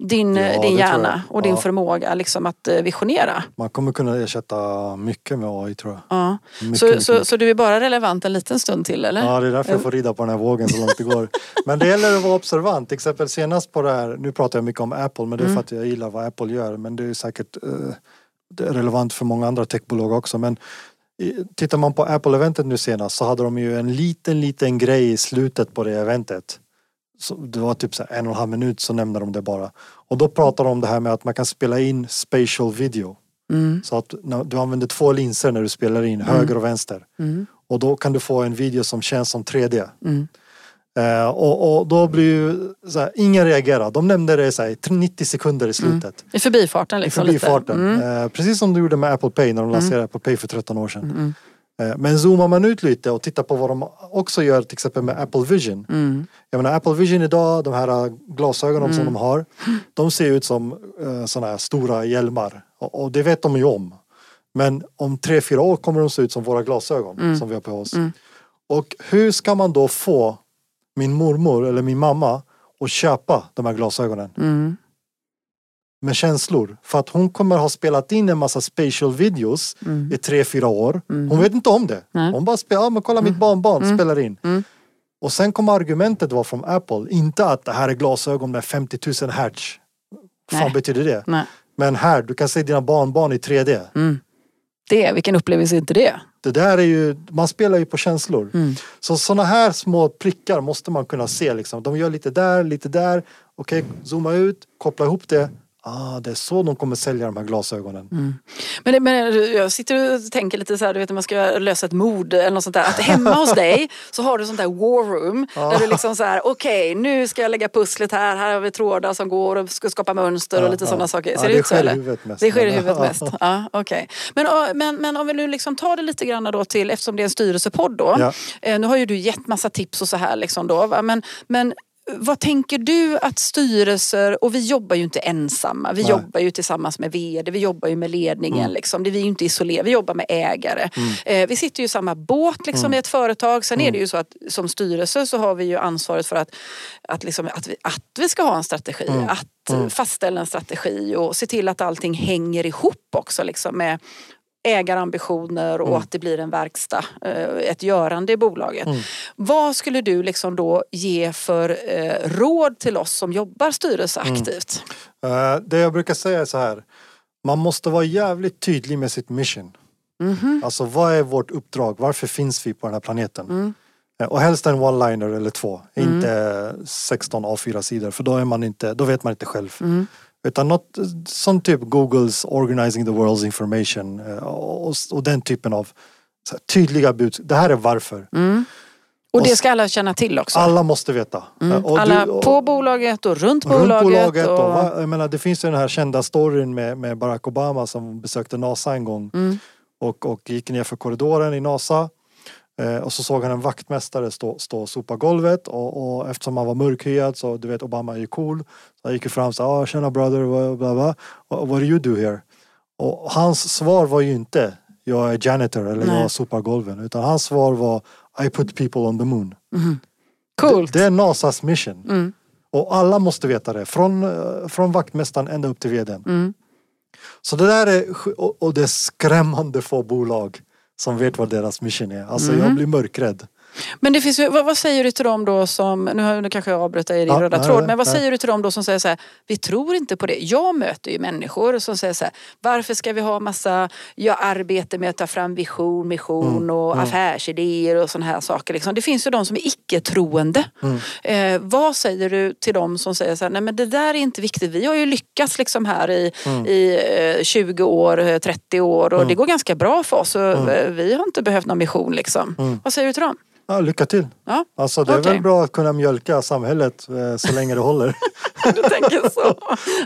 A: Din,
B: Ja,
A: eh, din hjärna och din
B: Ja.
A: förmåga liksom att eh, visionera.
B: Man kommer kunna ersätta mycket med AI tror jag.
A: Ja.
B: Mycket,
A: Så,
B: mycket,
A: så,
B: mycket.
A: så du är bara relevant en liten stund till eller?
B: Ja, det är därför jag får rida på den här vågen så långt det går. (laughs) Men det gäller att vara observant. Till exempel senast på det här, nu pratar jag mycket om Apple men det är för att jag gillar vad Apple gör. Men det är säkert eh, det är relevant för många andra techbolag också. Men tittar man på Apple-eventet nu senast så hade de ju en liten, liten grej i slutet på det eventet. Så det var typ så en och en halv minut så nämnde de det bara. Och då pratar de om det här med att man kan spela in spatial video.
A: Mm.
B: Så att du använder två linser när du spelar in, höger och vänster.
A: Mm.
B: Och då kan du få en video som känns som 3D.
A: Mm.
B: Eh, och, och då blir ju så här, ingen reagerar. De nämnde det här, 90 sekunder i slutet.
A: I förbifarten
B: I
A: liksom
B: förbifarten.
A: lite. Mm.
B: Eh, precis som du gjorde med Apple Pay när de lanserade Apple Pay för 13 år sedan. Eh, men zoomar man ut lite och tittar på vad de också gör till exempel med Apple Vision.
A: Mm.
B: Jag menar Apple Vision idag, de här äh, glasögonen som de har. De ser ut som uh, sådana här stora hjälmar. Och, och det vet de ju om. Men om tre, fyra år kommer de se ut som våra glasögon som vi har på oss. Och hur ska man då få min mormor eller min mamma att köpa de här glasögonen?
A: Mm.
B: Med känslor. För att hon kommer ha spelat in en massa spatial videos i tre, fyra år. Hon vet inte om det.
A: Nej.
B: Hon bara spelar, ja men kolla mitt barnbarn spelar in.
A: Mm.
B: Och sen kommer argumentet vara från Apple, inte att det här är glasögon med 50 000 hertz. Vad fan betyder det?
A: Nej.
B: Men här, du kan se dina barnbarn i 3D.
A: Mm. Det, vilken upplevelse är inte det?
B: Det där är ju, man spelar ju på känslor.
A: Mm.
B: Så sådana här små prickar måste man kunna se liksom. De gör lite där, lite där. Okej, zooma ut, koppla ihop det. Ah, det är så de kommer sälja de här glasögonen.
A: Mm. Men, det, men jag sitter och tänker lite så här, du vet när man ska lösa ett mord eller något sånt där. Att hemma hos dig så har du sånt där war room. Där du liksom så här, okej okay, nu ska jag lägga pusslet här. Här har vi trådar som går och ska skapa mönster och lite ja, sådana saker. Ser
B: ja,
A: det,
B: det
A: ut så eller?
B: Mest,
A: det sker i huvudet mest. Ja, okay. men, men, men om vi nu liksom tar det lite grann då till, eftersom det är en styrelsepodd då. Ja. Eh, nu har ju du gett massa tips och så här liksom då. Men, men vad tänker du att styrelser, och vi jobbar ju inte ensamma, vi Nej. jobbar ju tillsammans med vd, vi jobbar ju med ledningen. Mm. Liksom. Vi är ju inte isolerade, vi jobbar med ägare. Mm. Eh, vi sitter ju i samma båt liksom, mm. i ett företag. Sen är det mm. ju så att som styrelse så har vi ju ansvaret för att, att, liksom, att, vi, att vi ska ha en strategi. Mm. Att mm. fastställa en strategi och se till att allting hänger ihop också liksom, med ägarambitioner och mm. att det blir en verkstad, eh, ett görande i bolaget. Mm. Vad skulle du liksom då ge för eh, råd till oss som jobbar styrelseaktivt?
B: Mm. Uh, det jag brukar säga är så här, man måste vara jävligt tydlig med sitt mission. Mm. Alltså vad är vårt uppdrag? Varför finns vi på den här planeten? Mm. Och helst en one-liner eller två, mm. inte 16 A4-sidor för då, är man inte, då vet man inte själv. Utan något som typ Googles Organizing the World's Information eh, och, och den typen av tydliga budskap. Det här är varför.
A: Mm. Och det ska alla känna till också?
B: Alla måste veta.
A: Mm. alla du, och, på bolaget och runt bolaget? Runt bolaget och...
B: och, jag menar, det finns ju den här kända storyn med, med Barack Obama som besökte NASA en gång. Mm. Och, och gick ner för korridoren i NASA. Eh, och så såg han en vaktmästare stå, stå och sopa golvet och, och eftersom han var mörkhyad så du vet Obama är ju cool. Han gick ju fram och sa ah, tjena brother, bla bla. What do you do here? Och hans svar var ju inte jag är janitor eller Nej. jag sopar golven. Utan hans svar var I put people on the moon.
A: Mm. Coolt.
B: Det, det, är NASAs mission. Mm. Och alla måste veta det. Från, eh, från vaktmästaren ända upp till vdn. Mm. Så det där är, och det är skrämmande få bolag som vet vad deras mission är. Alltså mm. jag blir mörkrädd.
A: Men det finns ju, vad, vad, säger du till dem då som, nu, nu kanske jag avbryter i din ja, röda nej, tråd, men vad nej. säger du till dem då som säger så här, vi tror inte på det. Jag möter ju människor som säger så här, varför ska vi ha massa, jag arbetar med att ta fram vision, mission mm, och mm. affärsidéer och sådana här saker. Liksom. Det finns ju de som är icke-troende. Mm. Eh, vad säger du till dem som säger så här, nej men det där är inte viktigt, vi har ju lyckats liksom här i, mm. i eh, 20 år, 30 eh, år och mm. det går ganska bra för oss och mm. eh, vi har inte behövt någon mission liksom. Vad säger du till dem?
B: Ja, lycka till.
A: Ja.
B: Alltså, det är okay. väl bra att kunna mjölka samhället eh, så länge det håller. (laughs)
A: du tänker så. (laughs)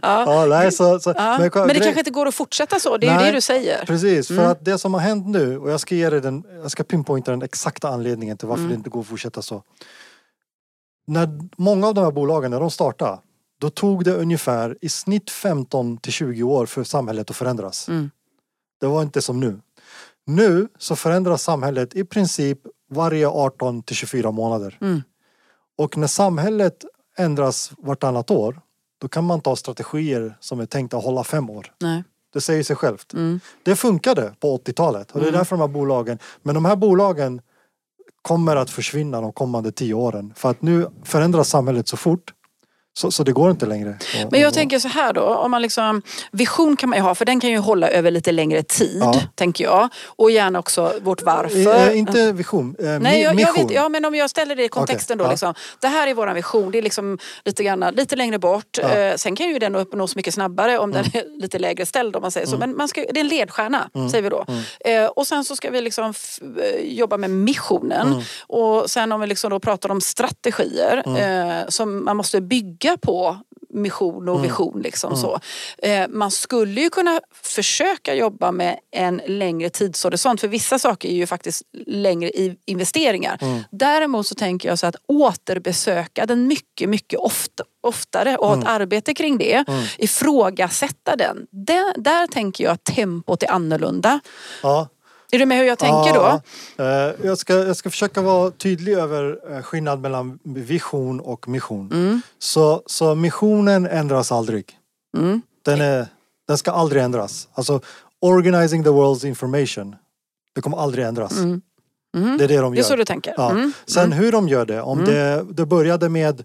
A: Ja.
B: ja nej, så, så
A: ja. Men, men, det kanske inte går att fortsätta så, det är nej, ju det du säger.
B: Precis, mm. för att det som har hänt nu och jag ska ge dig den, jag ska pinpointa den exakta anledningen till varför mm. det inte går att fortsätta så. När många av de här bolagen, när de startade, då tog det ungefär i snitt 15 till 20 år för samhället att förändras. Mm. Det var inte som nu. Nu så förändras samhället i princip varje 18 till 24 månader. Mm. Och när samhället ändras vartannat år då kan man ta strategier som är tänkta att hålla fem år.
A: Nej.
B: Det säger sig självt. Mm. Det funkade på 80-talet och det är mm. därför de här bolagen, men de här bolagen kommer att försvinna de kommande tio åren. För att nu förändras samhället så fort så, så det går inte längre.
A: Men jag tänker så här då, om man liksom, vision kan man ju ha för den kan ju hålla över lite längre tid, ja. tänker jag. Och gärna också vårt varför.
B: Äh, inte vision, äh,
A: Nej, jag, jag vet, ja men om jag ställer det i kontexten okay. då. Ja. Liksom, det här är våran vision, det är liksom lite, grann, lite längre bort. Ja. Eh, sen kan ju den uppnås mycket snabbare om mm. den är lite lägre ställd om man säger så. Mm. Men man ska, det är en ledstjärna, mm. säger vi då. Mm. Eh, och sen så ska vi liksom jobba med missionen. Mm. Och sen om vi liksom då pratar om strategier mm. eh, som man måste bygga bygga på mission och mm. vision. Liksom, mm. så. Eh, man skulle ju kunna försöka jobba med en längre tidshorisont för vissa saker är ju faktiskt längre i investeringar. Mm. Däremot så tänker jag så att återbesöka den mycket, mycket ofta, oftare och ha ett mm. arbete kring det. Mm. Ifrågasätta den. Där, där tänker jag att tempot är annorlunda.
B: Ja.
A: Är du med hur jag tänker
B: ja, då? Eh, jag ska, jag ska försöka vara tydlig över eh, skillnad mellan vision och mission. Mm. Så, så missionen ändras aldrig. Mm. Den, är, den ska aldrig ändras. Alltså organizing the world's information. Det kommer aldrig ändras. Mm.
A: mm.
B: Det är det de gör.
A: Det är så du tänker?
B: Ja. Mm. Sen mm. hur de gör det. Om det, det började med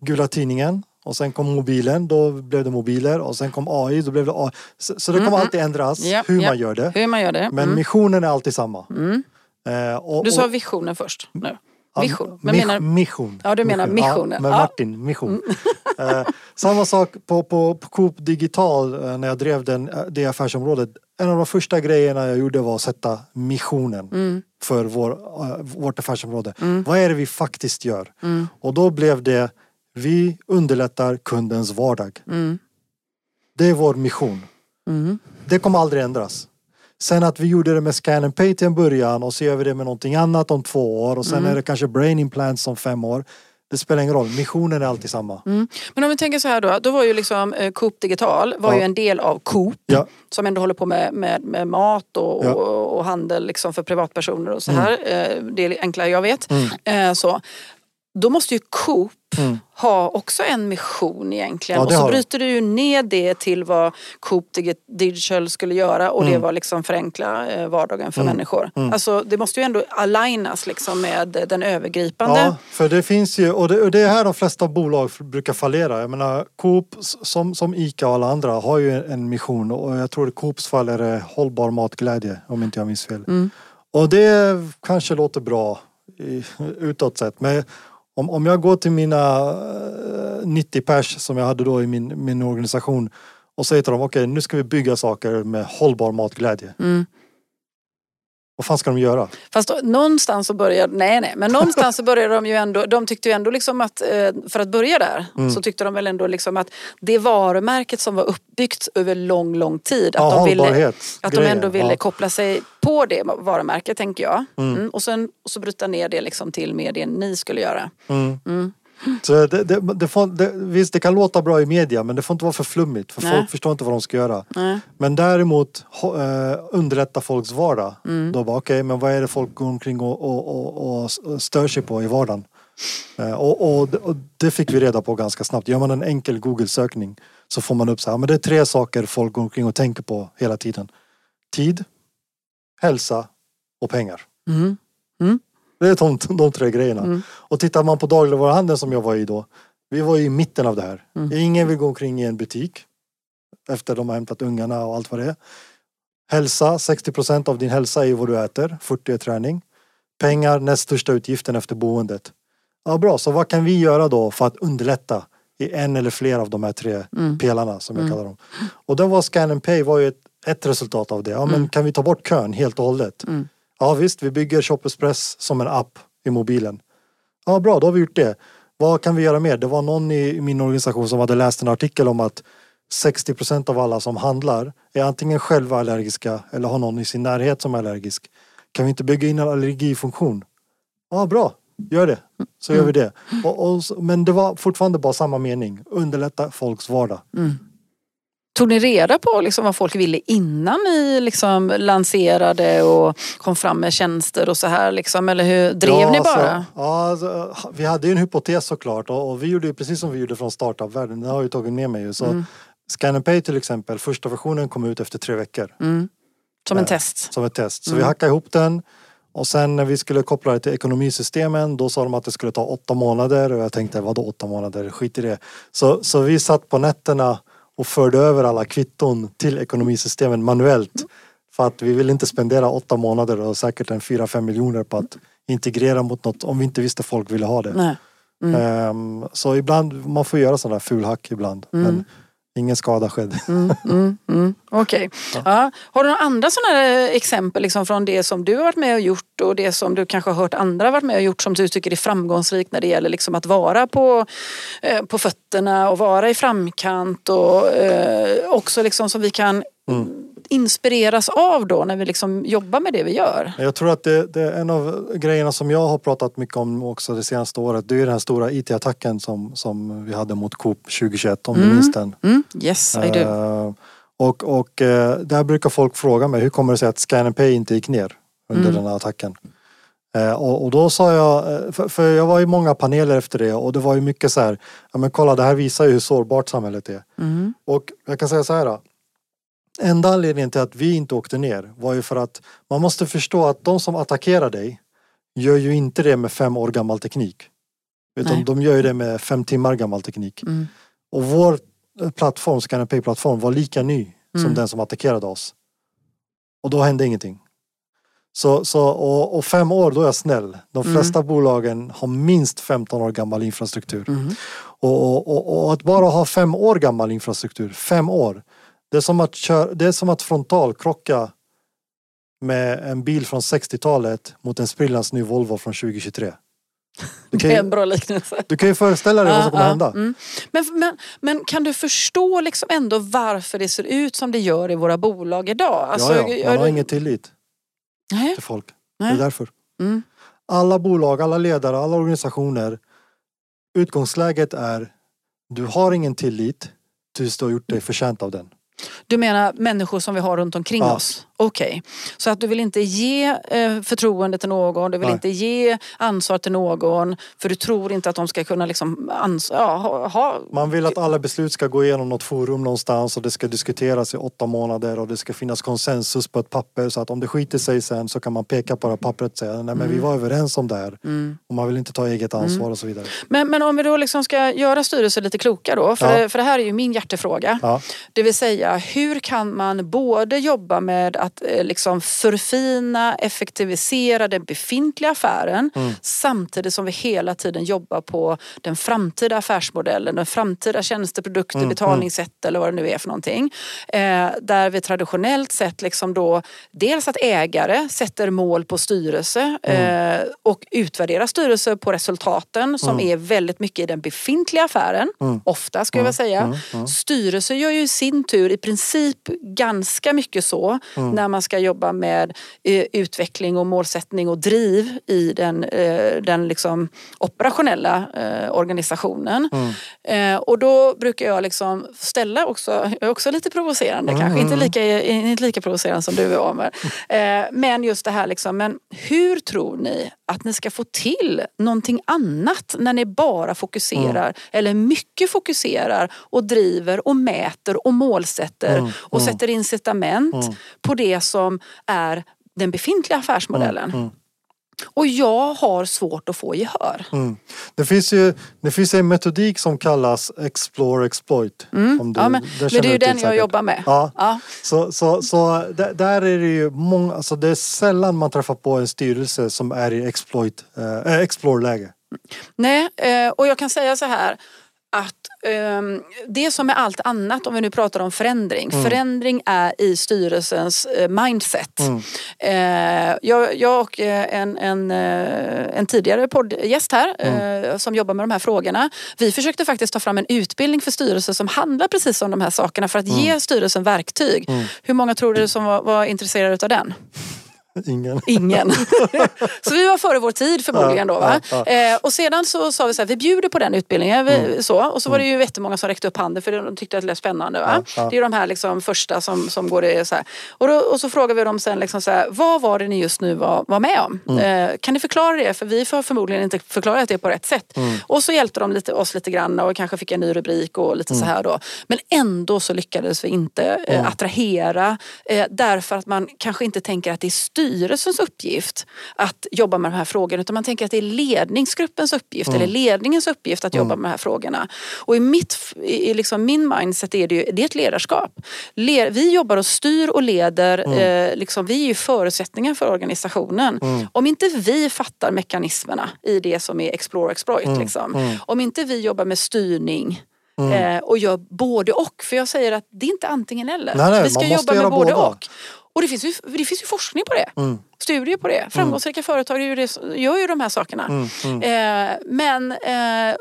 B: Gula tidningen och sen kom mobilen, då blev det mobiler och sen kom AI, då blev det AI. Så, så det kommer mm. alltid ändras yep, hur, yep. Man gör det.
A: hur man gör det.
B: Men mm. missionen är alltid samma.
A: Mm. Eh, och, du sa visionen först nu. Vision. Men menar-
B: mission.
A: Ja, du menar missionen.
B: Ja,
A: Ja.
B: Martin, mission. (laughs) Eh, samma sak på, på, på Coop Digital eh, när jag drev den, eh, det affärsområdet. En av de första grejerna jag gjorde var att sätta missionen
A: Mm.
B: för vår, eh, vårt affärsområde. Vad är det vi faktiskt gör? Och då blev det vi underlättar kundens vardag.
A: Mm.
B: Det är vår mission.
A: Mm.
B: Det kommer aldrig ändras. Sen att vi gjorde det med Scan and Pay till en början och så gör vi det med någonting annat om två år och sen
A: Mm.
B: är det kanske Brain Implants om fem år. Det spelar ingen roll, missionen är alltid samma.
A: Mm. Men om vi tänker så här då, då var ju liksom eh, Coop Digital var
B: Ja.
A: ju en del av Coop
B: Ja.
A: som ändå håller på med, med, med mat och,
B: Ja.
A: och, och handel liksom för privatpersoner och så här. Eh, Det är enklare jag vet. Eh, Så. Då måste ju Coop
B: Mm.
A: ha också en mission egentligen.
B: Ja,
A: och
B: det
A: så bryter du ju ner det till vad Coop Digi- Digital skulle göra och det
B: Mm.
A: var liksom förenkla eh, vardagen för människor. Alltså det måste ju ändå alignas liksom med den övergripande.
B: Ja, för det finns ju, och det, och det är här de flesta bolag brukar fallera. Jag menar Coop som, som Ica och alla andra har ju en mission och jag tror i Coops fall är det hållbar matglädje om inte jag minns fel.
A: Mm.
B: Och det kanske låter bra i, utåt sett men om, om jag går till mina eh, 90 pers som jag hade då i min, min organisation och säger till dem okej nu ska vi bygga saker med hållbar matglädje.
A: Mm.
B: Vad fan ska de göra?
A: Fast någonstans så började, nej nej, men någonstans så började de ju ändå, de tyckte ju ändå liksom att, eh, för att börja där,
B: Mm.
A: så tyckte de väl ändå liksom att det varumärket som var uppbyggt över lång, lång tid, att
B: Ja,
A: de ville att de ändå ville
B: Ja.
A: koppla sig på det varumärket tänker jag. Mm. Och sen och så bryta ner det liksom till mer det ni skulle göra.
B: Mm. Så det, det, det får, det, visst, det kan låta bra i media men det får inte vara för flummigt för
A: Nej.
B: folk förstår inte vad de ska göra.
A: Nej.
B: Men däremot ho- eh, underlätta folks vardag.
A: Mm.
B: Då bara okej, men vad är det folk går omkring och, och, och, och stör sig på i vardagen? Eh, och, det fick vi reda på ganska snabbt. Gör man en enkel Google-sökning så får man upp så här, men det är tre saker folk går omkring och tänker på hela tiden. Tid, hälsa och pengar.
A: Mm.
B: Det är de, (laughs) de tre grejerna.
A: Mm.
B: Och tittar man på dagligvaruhandeln som jag var i då. Vi var i mitten av det här.
A: Mm.
B: Ingen vill gå omkring i en butik. Efter de har hämtat ungarna och allt vad det är. Hälsa, 60% av din hälsa är vad du äter. 40 är träning. Pengar, näst största utgiften efter boendet. Ja bra, så vad kan vi göra då för att underlätta i en eller fler av de här tre
A: Mm.
B: pelarna som jag kallar dem. Och då var Scan and Pay var ju ett, ett resultat av det. Ja men kan vi ta bort kön helt och hållet?
A: Mm.
B: Ja visst, vi bygger Shopperspress som en app i mobilen. Ja bra, då har vi gjort det. Vad kan vi göra mer? Det var någon i min organisation som hade läst en artikel om att 60 procent av alla som handlar är antingen själva allergiska eller har någon i sin närhet som är allergisk. Kan vi inte bygga in en allergifunktion? Ja bra, gör det. Så gör vi det. Och, och, men det var fortfarande bara samma mening. Underlätta folks vardag. Mm.
A: Tog ni reda på liksom vad folk ville innan ni liksom lanserade och kom fram med tjänster och så här liksom? Eller hur drev
B: Ja,
A: ni
B: alltså,
A: bara?
B: ja, alltså, vi hade ju en hypotes såklart och, och vi gjorde precis som vi gjorde från startup-världen. Det har ju tagit med mig ju. Så
A: Mm.
B: Scan and Pay till exempel, första versionen kom ut efter tre veckor
A: Mm. Som en
B: Eh,
A: test?
B: som ett test. Så
A: Mm.
B: vi hackade ihop den och sen när vi skulle koppla det till ekonomisystemen då sa de att det skulle ta åtta månader och jag tänkte vadå åtta månader, skit i det. Så, så vi satt på nätterna och förde över alla kvitton till ekonomisystemen manuellt. För att vi vill inte spendera åtta månader och säkert en fyra fem miljoner på att integrera mot något om vi inte visste folk ville ha det.
A: Nej.
B: Ehm, så ibland, man får göra sådana fulhack ibland. Men ingen skada skedde.
A: Mm, mm, mm. Okej. Ja. Har du några andra sådana här exempel liksom från det som du har varit med och gjort och det som du kanske har hört andra varit med och gjort som du tycker är framgångsrikt när det gäller liksom att vara på, eh, på fötterna och vara i framkant och eh, också liksom som vi kan inspireras av då när vi liksom jobbar med det vi gör?
B: Jag tror att det, det är en av grejerna som jag har pratat mycket om också det senaste året. Det är den här stora IT-attacken som, som vi hade mot Coop 2021 om du minns den.
A: Mm? Yes, I do.
B: Eh, och och eh, där brukar folk fråga mig hur kommer det sig att Scan Pay inte gick ner under
A: Mm.
B: den här attacken. Eh, och, då sa jag, för, för jag var i många paneler efter det och det var ju mycket så här, ja men kolla det här visar ju hur sårbart samhället är.
A: Mm.
B: Och jag kan säga så här. Enda anledningen till att vi inte åkte ner var ju för att man måste förstå att de som attackerar dig gör ju inte det med fem år gammal teknik. Utan
A: Nej.
B: de gör ju det med fem timmar gammal teknik.
A: Mm.
B: Och vår eh, plattform, Scan Pay-plattform, var lika ny som
A: Mm.
B: den som attackerade oss. Och då hände ingenting. Så, så, och, och fem år, då är jag snäll. De
A: Mm.
B: flesta bolagen har minst 15 år gammal infrastruktur.
A: Mm.
B: Och, och, och att bara ha fem år gammal infrastruktur, fem år. Det är som att, köra, det är som att frontalkrocka med en bil från 60-talet mot en sprillans ny Volvo från 2023. Du kan
A: Det är en
B: ju,
A: bra liknelse.
B: du kan ju föreställa dig vad som kommer hända.
A: mm. Men, men, men kan du förstå liksom ändå varför det ser ut som det gör i våra bolag idag? Alltså,
B: ja, ja, man har
A: du-
B: ingen tillit
A: Nej.
B: till folk.
A: Nej.
B: Det är därför.
A: Mm.
B: Alla bolag, alla ledare, alla organisationer. Utgångsläget är du har ingen tillit tills du har gjort dig förtjänt av den.
A: Du menar människor som vi har runt omkring
B: Ja.
A: oss? Okej. Så att du vill inte ge eh, förtroende till någon, du vill
B: Nej.
A: inte ge ansvar till någon för du tror inte att de ska kunna liksom ans- ja, ha, ha
B: Man vill att alla beslut ska gå igenom något forum någonstans och det ska diskuteras i åtta månader och det ska finnas konsensus på ett papper så att om det skiter sig sen så kan man peka på det pappret och säga nej men
A: Mm.
B: vi var överens om det här. Och man vill inte ta eget ansvar och så vidare.
A: Men, men om vi då liksom ska göra styrelser lite kloka då, för,
B: Ja.
A: för det här är ju min hjärtefråga.
B: Ja.
A: Det vill säga, hur kan man både jobba med att eh, liksom förfina, effektivisera den befintliga affären
B: Mm.
A: samtidigt som vi hela tiden jobbar på den framtida affärsmodellen, den framtida tjänsteprodukter,
B: Mm,
A: betalningssätt eller vad det nu är för någonting. Eh, där vi traditionellt sett liksom då dels att ägare sätter mål på styrelse
B: Mm.
A: eh, och utvärderar styrelse på resultaten som är väldigt mycket i den befintliga affären.
B: Mm.
A: Ofta ska jag säga. Styrelse gör ju i sin tur i princip ganska mycket så
B: Mm.
A: När man ska jobba med eh, utveckling och målsättning och driv i den, eh, den liksom operationella eh, organisationen.
B: Mm.
A: Och då brukar jag liksom ställa också, jag är också lite provocerande
B: Mm,
A: kanske, inte lika, inte lika provocerande som du är Omer. Men just det här liksom, men hur tror ni att ni ska få till någonting annat när ni bara fokuserar
B: Mm.
A: eller mycket fokuserar och driver och mäter och målsätter
B: Mm,
A: och sätter incitament på det som är den befintliga affärsmodellen. Och jag har svårt att få gehör.
B: Mm. Det, finns ju, det finns en metodik som kallas Explore Exploit. Om du,
A: Mm. Ja, men, men det är ju den jag
B: säkert.
A: jobbar med.
B: Ja.
A: Ja.
B: Så, så, så där, är det ju många, alltså det är sällan man träffar på en styrelse som är i exploit, eh, explore-läge.
A: Nej, eh, och jag kan säga så här det som är allt annat, om vi nu pratar om förändring. Förändring är i styrelsens eh, mindset. Eh, jag, jag och eh, en, en, en tidigare poddgäst här eh, som jobbar med de här frågorna. Vi försökte faktiskt ta fram en utbildning för styrelser som handlar precis om de här sakerna för att ge styrelsen verktyg. Hur många tror du som var, var intresserade av den?
B: Ingen.
A: Ingen. (laughs) så vi var före vår tid förmodligen då. Va?
B: Ja,
A: Eh, och sedan så sa vi så här, vi bjuder på den utbildningen. Vi, så, och så var det ju jättemånga som räckte upp handen för de tyckte att det lät spännande. Va?
B: Ja, ja.
A: Det är de här liksom första som, som går det så här. Och, då, och så frågade vi dem sen, liksom så här, vad var det ni just nu var, var med om? Eh, kan ni förklara det? För vi får förmodligen inte förklarat det på rätt sätt. Och så hjälpte de lite, oss lite grann och kanske fick en ny rubrik och lite så här då. Men ändå så lyckades vi inte eh, attrahera eh, därför att man kanske inte tänker att det är styrelsens uppgift att jobba med de här frågorna utan man tänker att det är ledningsgruppens uppgift eller ledningens uppgift att jobba med de här frågorna. Och i, mitt, i liksom min mindset är det ju det är ett ledarskap. Le, vi jobbar och styr och leder, eh, liksom, vi är ju förutsättningar för organisationen. Om inte vi fattar mekanismerna i det som är explore exploit, liksom. om inte vi jobbar med styrning eh, och gör både och. För jag säger att det är inte antingen eller.
B: Nej, nej,
A: vi ska jobba med
B: göra
A: både
B: båda.
A: och. Och det finns, ju, det finns ju forskning på det.
B: Mm.
A: Studier på det. Framgångsrika företag gör ju, det, gör ju de här sakerna.
B: Mm,
A: Eh, men eh,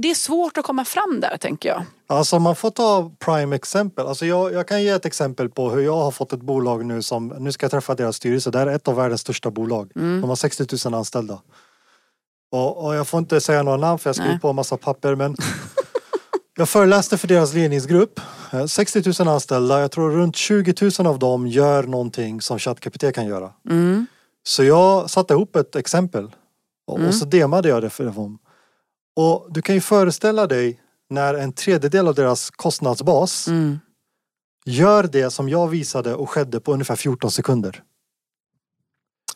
A: det är svårt att komma fram där tänker jag.
B: Alltså man får ta prime exempel. Alltså jag, jag kan ge ett exempel på hur jag har fått ett bolag nu som, nu ska jag träffa deras styrelse. Det här är ett av världens största bolag. De har 60 000 anställda. Och, och jag får inte säga några namn för jag skriver på en massa papper men (laughs) jag föreläste för deras ledningsgrupp. Eh, 60 000 anställda, jag tror runt 20 000 av dem gör någonting som ChatGPT kan göra.
A: Mm.
B: Så jag satte ihop ett exempel och, och så demade jag det för dem. Och du kan ju föreställa dig när en tredjedel av deras kostnadsbas
A: Mm.
B: gör det som jag visade och skedde på ungefär 14 sekunder.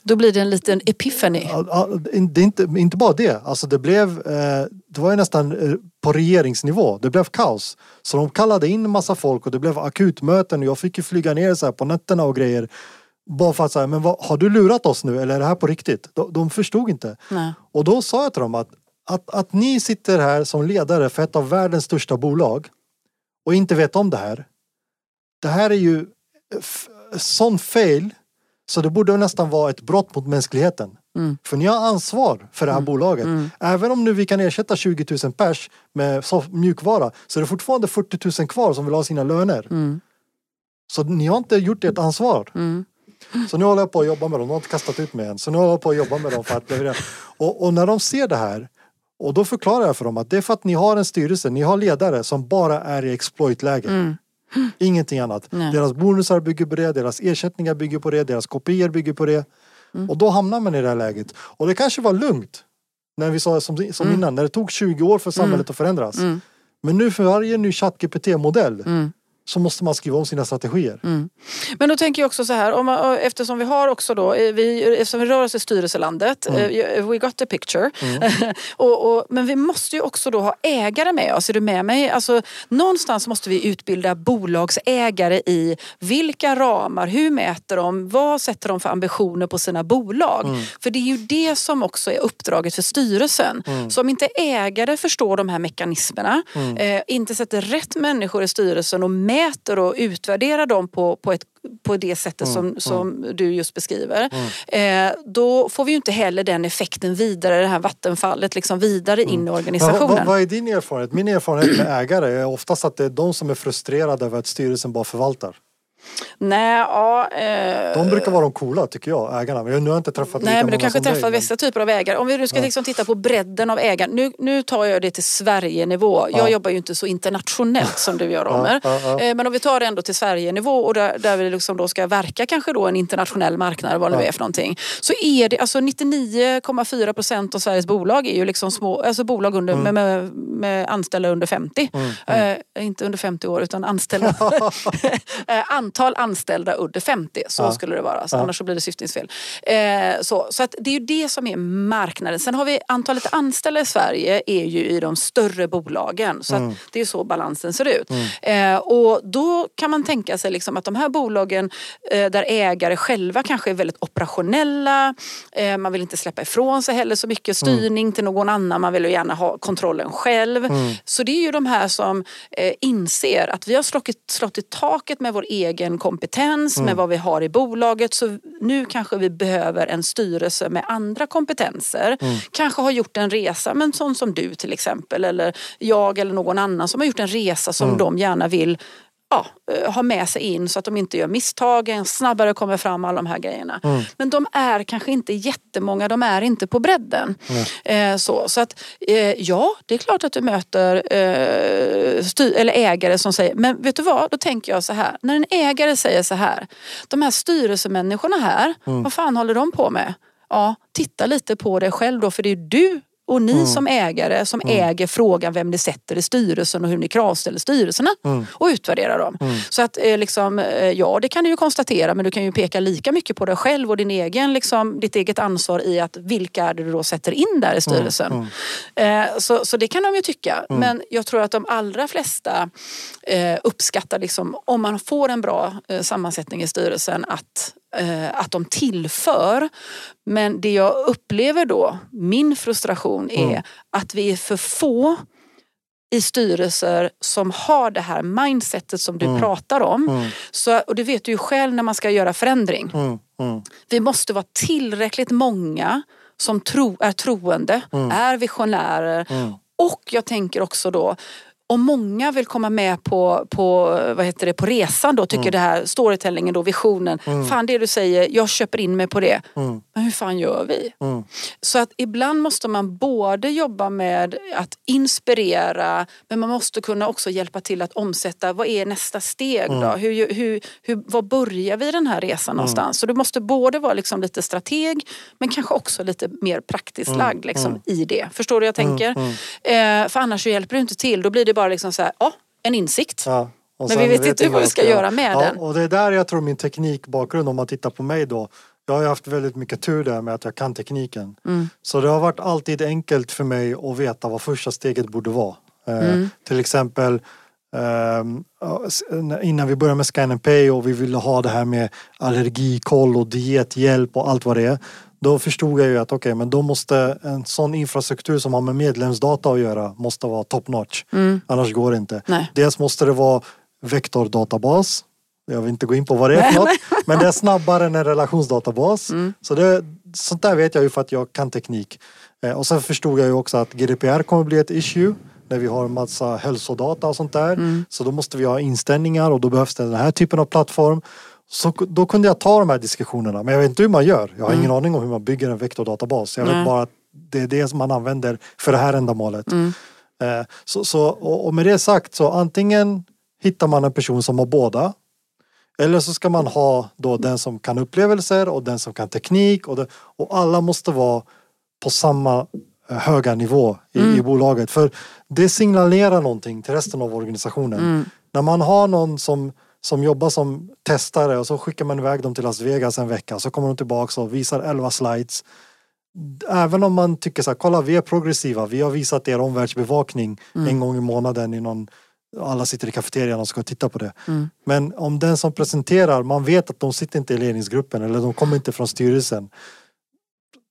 A: Då blir det en liten epiphany.
B: Ja, Det är inte, inte bara det, alltså det blev, eh, det var ju nästan eh, på regeringsnivå, det blev kaos. Så de kallade in massa folk och det blev akutmöten jag fick ju flyga ner så här på nätterna och grejer. Bara för att säga, men vad, har du lurat oss nu eller är det här på riktigt? De, de förstod inte.
A: Nej.
B: Och då sa jag till dem att, att, att ni sitter här som ledare för ett av världens största bolag och inte vet om det här. Det här är ju sån fail så det borde nästan vara ett brott mot mänskligheten.
A: Mm.
B: För ni har ansvar för det här bolaget. Även om nu vi kan ersätta 20 000 pers med mjukvara så är det fortfarande 40 000 kvar som vill ha sina löner.
A: Mm.
B: Så ni har inte gjort ert ansvar.
A: Mm.
B: Så nu håller jag på att jobba med dem. De har inte kastat ut mig än. Så nu håller jag på att jobba med dem för att leverera. Och, och när de ser det här och då förklarar jag för dem att det är för att ni har en styrelse, ni har ledare som bara är i exploitläge.
A: Mm. (gasps)
B: Ingenting annat.
A: Nej.
B: Deras bonusar bygger på det, deras ersättningar bygger på det, deras kopior bygger på det.
A: Mm.
B: Och då hamnar man i det här läget. Och det kanske var lugnt. När vi sa som, som innan, när det tog 20 år för samhället att förändras.
A: Mm.
B: Men nu för varje ny ChatGPT-modell
A: Mm.
B: Så måste man skriva om sina strategier.
A: Men då tänker jag också så här, om eftersom vi har också då, eh, vi, eftersom vi rör oss i styrelselandet, eh, we got the picture. (laughs) och, och, men vi måste ju också då ha ägare med oss, är du med mig? Alltså, någonstans måste vi utbilda bolagsägare i vilka ramar, hur mäter de, vad sätter de för ambitioner på sina bolag? För det är ju det som också är uppdraget för styrelsen. Så om inte ägare förstår de här mekanismerna, eh, inte sätter rätt människor i styrelsen och mäter och utvärderar dem på, på, ett, på det sättet som, som du just beskriver. Eh, då får vi ju inte heller den effekten vidare, det här vattenfallet liksom vidare in i
B: vad,
A: organisationen.
B: vad, vad är din erfarenhet? Min erfarenhet med ägare är oftast att det är de som är frustrerade över att styrelsen bara förvaltar.
A: Nej, ja, eh,
B: De brukar vara de coola tycker jag, ägarna. Men nu har jag inte träffat
A: Nej men du kanske
B: som dig,
A: träffar
B: men-
A: vissa typer av ägare. Om vi nu ska liksom titta på bredden av ägare. Nu, nu tar jag det till Sverige-nivå. Jag
B: Ja.
A: jobbar ju inte så internationellt som du gör (laughs) Romer.
B: ja, ja.
A: Eh, Men om vi tar det ändå till Sverige-nivå och där, där vi liksom då ska verka kanske då en internationell marknad, vad det nu är för någonting. Så är det, alltså 99,4 procent av Sveriges bolag är ju liksom små, alltså bolag under,
B: Mm.
A: med, med, med anställda under 50. Eh, inte under 50 år utan anställda. (laughs) (laughs) Antal anställda under 50, så
B: Ja.
A: skulle det vara. Så
B: Ja.
A: Annars så blir det syftningsfel. Eh, så, så att det är ju det som är marknaden. Sen har vi antalet anställda i Sverige är ju i de större bolagen. Så
B: Mm.
A: att det är så balansen ser ut. Eh, och då kan man tänka sig liksom att de här bolagen eh, där ägare själva kanske är väldigt operationella. Eh, man vill inte släppa ifrån sig heller så mycket styrning till någon annan. Man vill ju gärna ha kontrollen själv. Så det är ju de här som eh, inser att vi har slagit, slått i taket med vår egen kompetens, med vad vi har i bolaget. Så nu kanske vi behöver en styrelse med andra kompetenser. Kanske har gjort en resa, men sån som du till exempel. Eller jag eller någon annan som har gjort en resa som de gärna vill ja, eh, ha med sig in så att de inte gör misstagen, snabbare kommer fram alla de här grejerna. Men de är kanske inte jättemånga, de är inte på bredden. Eh, så, så att eh, ja, det är klart att du möter eh, styr, eller ägare som säger, men vet du vad, då tänker jag så här, när en ägare säger så här, de här styrelsemänniskorna här, vad fan håller de på med? Ja, titta lite på dig själv då, för det är du och ni som ägare som äger frågan vem ni sätter i styrelsen och hur ni kravställer styrelserna och utvärderar dem. Så att eh, liksom, eh, ja det kan du ju konstatera men du kan ju peka lika mycket på dig själv och din egen, liksom, ditt eget ansvar i att vilka är det du då sätter in där i styrelsen. Eh, så, så det kan de ju tycka. Men jag tror att de allra flesta eh, uppskattar liksom, om man får en bra eh, sammansättning i styrelsen att att de tillför. Men det jag upplever då, min frustration är att vi är för få i styrelser som har det här mindsetet som du pratar om. Så, och det vet du ju själv när man ska göra förändring.
B: Mm, mm,
A: Vi måste vara tillräckligt många som tro, är troende, är visionärer
B: mm.
A: och jag tänker också då om många vill komma med på, på, vad heter det, på resan då, tycker
B: Mm.
A: det här storytellingen då, visionen. Fan det du säger, jag köper in mig på det.
B: Mm.
A: Men hur fan gör vi?
B: mm.
A: Så att ibland måste man både jobba med att inspirera men man måste kunna också hjälpa till att omsätta vad är nästa steg då? Hur, hur, hur, var börjar vi den här resan någonstans? Så du måste både vara liksom lite strateg men kanske också lite mer praktiskt lagd liksom, i det. Förstår du hur jag tänker? Eh, för annars så hjälper det inte till. Då blir det bara liksom så här, ja, en insikt.
B: Ja.
A: Men vi vet inte vad vi
B: jag
A: ska göra med
B: ja,
A: den.
B: Och det är där jag tror min teknikbakgrund, om man tittar på mig då. Jag har haft väldigt mycket tur där med att jag kan tekniken.
A: Mm.
B: Så det har varit alltid enkelt för mig att veta vad första steget borde vara. Eh,
A: Mm.
B: Till exempel ehm, innan vi började med Scan and Pay och vi ville ha det här med allergikoll och diethjälp och allt vad det är. Då förstod jag ju att okej, okay, men då måste en sån infrastruktur som har med medlemsdata att göra måste vara top notch. Mm. Annars går det inte.
A: Nej.
B: Dels måste det vara vektordatabas. Jag vill inte gå in på vad det är för något. men det är snabbare än en relationsdatabas. Mm. Så det, sånt där vet jag ju för att jag kan teknik. Eh, och sen förstod jag ju också att GDPR kommer bli ett issue när vi har massa hälsodata och sånt där. Mm. Så då måste vi ha inställningar och då behövs det den här typen av plattform. Så då kunde jag ta de här diskussionerna. Men jag vet inte hur man gör. Jag har mm. ingen aning om hur man bygger en vektordatabas. Jag Nej. vet bara att det är det som man använder för det här ändamålet. Mm. Eh, så, så, och med det sagt så antingen hittar man en person som har båda. Eller så ska man ha då den som kan upplevelser och den som kan teknik och, det, och alla måste vara på samma eh, höga nivå i, mm. i, bolaget. För det signalerar någonting till resten av organisationen. Mm. När man har någon som som jobbar som testare och så skickar man iväg dem till Las Vegas en vecka så kommer de tillbaka och visar 11 slides. Även om man tycker så här, kolla vi är progressiva, vi har visat er omvärldsbevakning mm. en gång i månaden i någon alla sitter i kafeterian och ska titta på det. Mm. Men om den som presenterar, man vet att de sitter inte i ledningsgruppen eller de kommer inte från styrelsen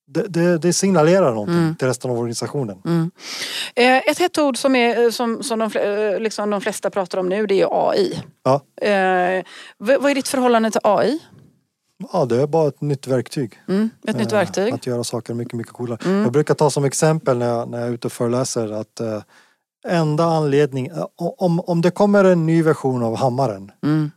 B: det, det, det signalerar någonting mm. till resten av organisationen.
A: Mm. Eh, ett hett ord som, är, som, som de, eh, liksom de flesta pratar om nu det är AI.
B: Ja.
A: Eh, vad är ditt förhållande till AI?
B: Ja, det är bara ett nytt verktyg.
A: Mm, ett nytt verktyg.
B: Att göra saker mycket, mycket coolare. Mm. Jag brukar ta som exempel när jag, när jag är ute och föreläser att eh, enda anledning, om, om det kommer en ny version av hammaren mm.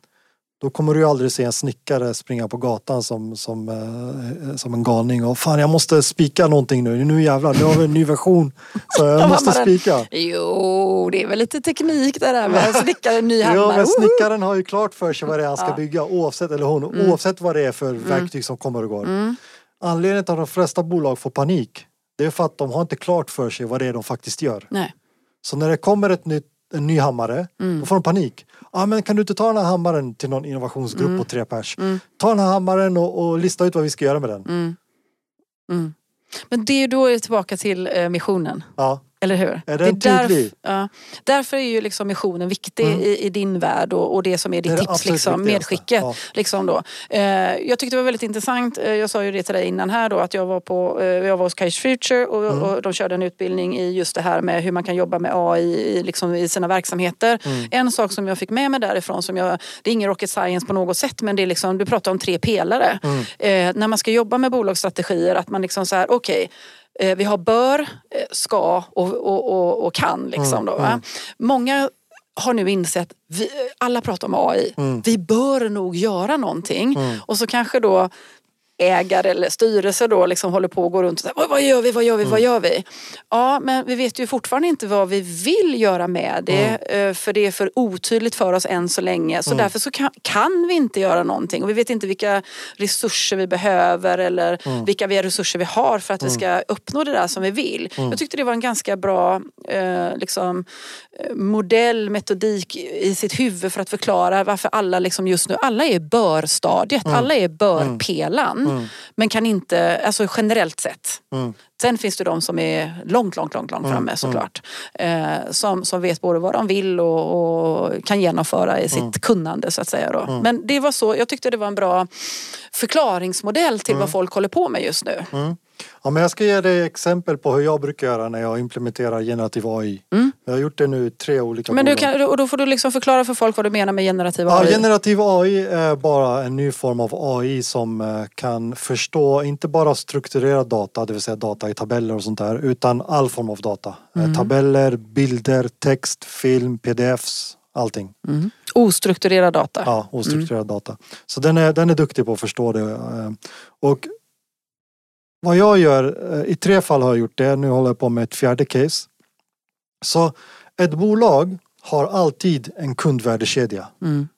B: Då kommer du ju aldrig se en snickare springa på gatan som, som, eh, som en galning och fan jag måste spika någonting nu, nu jävlar, nu har vi en ny version. Så jag (laughs) måste spika.
A: Jo, det är väl lite teknik det där med (laughs) snickaren ny hammare.
B: Ja, men snickaren har ju klart för sig vad det är han ska bygga oavsett, eller hon, mm. oavsett vad det är för mm. verktyg som kommer och går. Mm. Anledningen till att de flesta bolag får panik, det är för att de har inte klart för sig vad det är de faktiskt gör.
A: Nej.
B: Så när det kommer ett nytt en ny hammare, mm. då får de panik. Ah, men kan du inte ta den här hammaren till någon innovationsgrupp mm. på tre pers? Mm. Ta den här hammaren och, och, lista ut vad vi ska göra med den.
A: Mm. Mm. Men det är då tillbaka till eh, missionen.
B: Ja.
A: Eller hur?
B: Är den det är därf
A: ja. Därför är ju liksom missionen viktig mm. i, i, din värld och, och, det som är ditt det är tips, liksom, medskicket. Ja. Liksom då. Eh, jag tyckte det var väldigt intressant, eh, jag sa ju det till dig innan här då, att jag var, på, eh, jag var hos Kaish Future och, mm. och, de körde en utbildning i just det här med hur man kan jobba med AI i, liksom, i sina verksamheter. Mm. En sak som jag fick med mig därifrån, som jag, det är ingen rocket science på något sätt, men det är liksom, du pratar om tre pelare. Mm. Eh, när man ska jobba med bolagsstrategier, att man liksom så här, okej, okay, vi har bör, eh, ska och, och, och, och kan. Liksom då, mm. Många har nu insett, vi, alla pratar om AI, mm. vi bör nog göra någonting. Mm. Och så kanske då ägare eller styrelse då liksom håller på att gå runt och säger vad gör vi, vad gör vi, mm. vad gör vi? Ja men vi vet ju fortfarande inte vad vi vill göra med det mm. Eh, för det är för otydligt för oss än så länge så mm. därför så kan, kan, vi inte göra någonting och vi vet inte vilka resurser vi behöver eller mm. vilka resurser vi har för att vi mm. ska uppnå det där som vi vill. Mm. Jag tyckte det var en ganska bra eh, liksom, modell, metodik i sitt huvud för att förklara varför alla liksom just nu, alla är bör-stadiet, alla är bör-pelan. Mm. Men kan inte, alltså generellt sett. Mm. Sen finns det de som är långt, långt, långt, långt mm. framme såklart. Eh, som, som vet både vad de vill och, och kan genomföra i sitt mm. kunnande så att säga. Då. Mm. Men det var så, jag tyckte det var en bra förklaringsmodell till vad mm. folk håller på med just nu.
B: Ja, men jag ska ge dig exempel på hur jag brukar göra när jag implementerar generativ AI. Mm. Jag har gjort det nu i tre olika
A: Men du kan, och då får du liksom förklara för folk vad du menar med generativ AI.
B: Ja, generativ AI är bara en ny form av AI som eh, kan förstå inte bara strukturerad data, det vill säga data i tabeller och sånt där, utan all form av data. Eh, mm. Tabeller, bilder, text, film, pdfs, allting.
A: Mm. Ostrukturerad data.
B: Ja, ostrukturerad mm. data. Så den är, den är duktig på att förstå det. Eh, och vad jag gör, eh, i tre fall har jag gjort det, nu håller jag på med ett fjärde case. Så ett bolag har alltid en kundvärdekedja. Mm.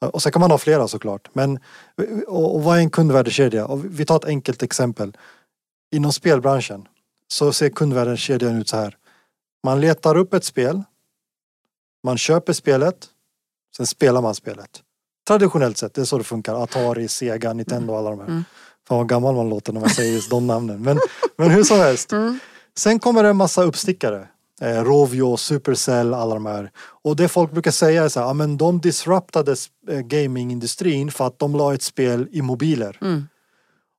B: Och sen kan man ha flera såklart. Men, och, vad är en kundvärdekedja? Och vi tar ett enkelt exempel. Inom spelbranschen så ser kundvärdekedjan ut så här. Man letar upp ett spel. Man köper spelet. Sen spelar man spelet. Traditionellt sett, det är så det funkar. Atari, Sega, Nintendo, alla de här. Mm. Fan vad gammal man låter när man säger just de namnen. Men, men hur som helst. Mm. Sen kommer det en massa uppstickare. eh, Rovio, Supercell, alla de här. Och det folk brukar säga är så här, ja, men de disruptade eh, gamingindustrin för att de la ett spel i mobiler.
A: Mm.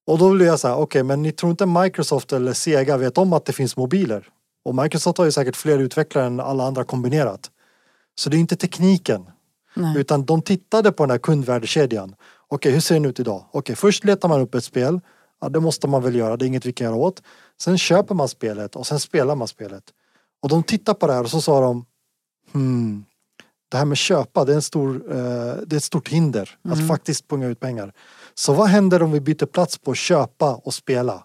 B: Och då blir jag så här, okej okay, men ni tror inte Microsoft eller Sega vet om att det finns mobiler? Och Microsoft har ju säkert fler utvecklare än alla andra kombinerat. Så det är inte tekniken.
A: Nej.
B: Utan de tittade på den här kundvärdekedjan. Okej, hur ser den ut idag? Okej, först letar man upp ett spel. Ja, det måste man väl göra, det är inget vi kan göra åt. Sen köper man spelet och sen spelar man spelet. Och de tittar på det här och så sa de hmm, det här med köpa, det är, en stor, eh, det är ett stort hinder
A: Mm.
B: att faktiskt punga ut pengar. Så vad händer om vi byter plats på köpa och spela?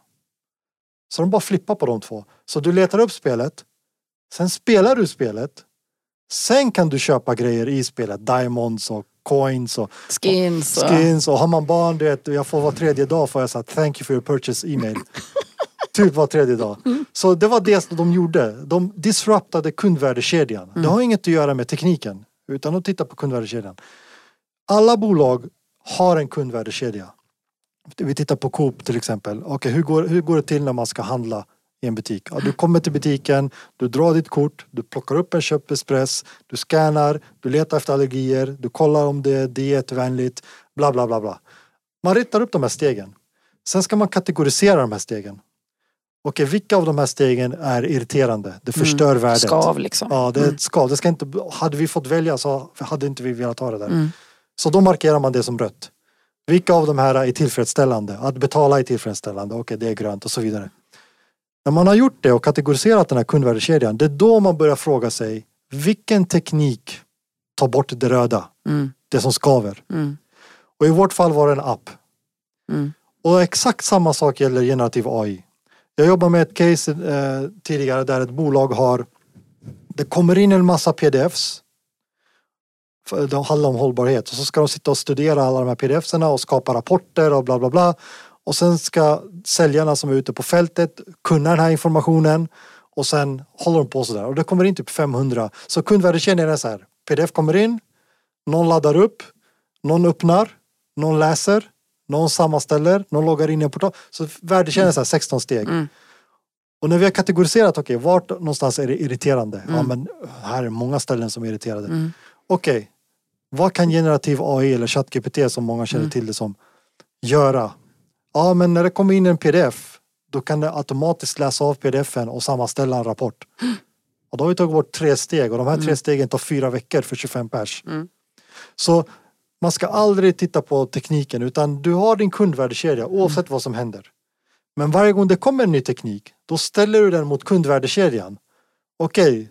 B: Så de bara flippar på de två. Så du letar upp spelet, sen spelar du spelet, sen kan du köpa grejer i spelet, diamonds och coins och
A: Skins och...
B: skins och har man barn, du vet, jag får var tredje dag får jag säga thank you for your purchase email. (laughs) typ var tredje dag. Så det var det som de gjorde. De disruptade kundvärdekedjan. Det har inget att göra med tekniken utan att titta på kundvärdekedjan. Alla bolag har en kundvärdekedja. Vi tittar på Coop till exempel. Okej, hur, går, hur går det till när man ska handla i en butik? Ja, du kommer till butiken, du drar ditt kort, du plockar upp en köpexpress, du scannar, du letar efter allergier, du kollar om det är dietvänligt, bla bla bla bla. Man ritar upp de här stegen. Sen ska man kategorisera de här stegen. Okej, vilka av de här stegen är irriterande? Det förstör värdet.
A: Skav liksom.
B: Ja, det är ett skav. Det ska inte, hade vi fått välja så hade inte vi velat ha det där.
A: Mm.
B: Så då markerar man det som rött. Vilka av de här är tillfredsställande? Att betala är tillfredsställande, okej det är grönt och så vidare. När man har gjort det och kategoriserat den här kundvärdekedjan, det är då man börjar fråga sig vilken teknik tar bort det röda,
A: Mm.
B: det som skaver.
A: Mm.
B: Och i vårt fall var det en app.
A: Mm.
B: Och exakt samma sak gäller generativ AI. Jag jobbar med ett case eh, tidigare där ett bolag har Det kommer in en massa pdfs. Det handlar om hållbarhet och så ska de sitta och studera alla de här pdfserna och skapa rapporter och bla bla bla. Och sen ska säljarna som är ute på fältet kunna den här informationen och sen håller de på sådär och det kommer in typ 500. Så kundvärdekedjan är så här. Pdf kommer in, någon laddar upp, någon öppnar, någon läser, någon sammanställer, någon loggar in i en portal. Så värdekedjan är så här 16 steg.
A: Mm.
B: Och när vi har kategoriserat, okej, vart någonstans är det irriterande? Ja, men här är många ställen som är irriterade.
A: Mm.
B: Okej, vad kan generativ AI eller ChatGPT som många
A: Mm.
B: känner till det som göra? Ja, men när det kommer in en pdf, då kan det automatiskt läsa av pdfen och sammanställa en rapport. (gasps) Och då har vi tagit bort tre steg och de här tre stegen tar fyra veckor för 25 pers.
A: Mm.
B: Så man ska aldrig titta på tekniken utan du har din kundvärdekedja oavsett vad som händer. Men varje gång det kommer en ny teknik, då ställer du den mot kundvärdekedjan. Okej,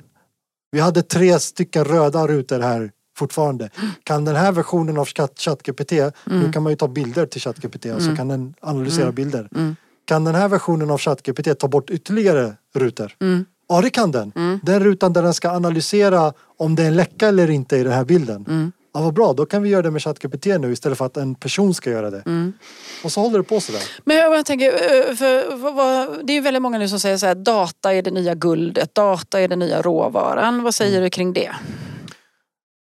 B: vi hade tre stycken röda rutor här fortfarande. Kan den här versionen av Chat- ChatGPT, nu kan man ju ta bilder till ChatGPT och så kan den analysera bilder.
A: Mm.
B: Kan den här versionen av ChatGPT ta bort ytterligare rutor?
A: Mm.
B: Ja, det kan den. Den rutan där den ska analysera om det är en läcka eller inte i den här bilden.
A: Mm.
B: Ja, vad bra, då kan vi göra det med ChatGPT nu istället för att en person ska göra det.
A: Mm.
B: Och så håller det på sådär.
A: Men jag tänker, eh, för, vad- vad- det är ju väldigt många nu som säger så här, data är det nya guldet, data är den nya råvaran. Vad säger du kring det?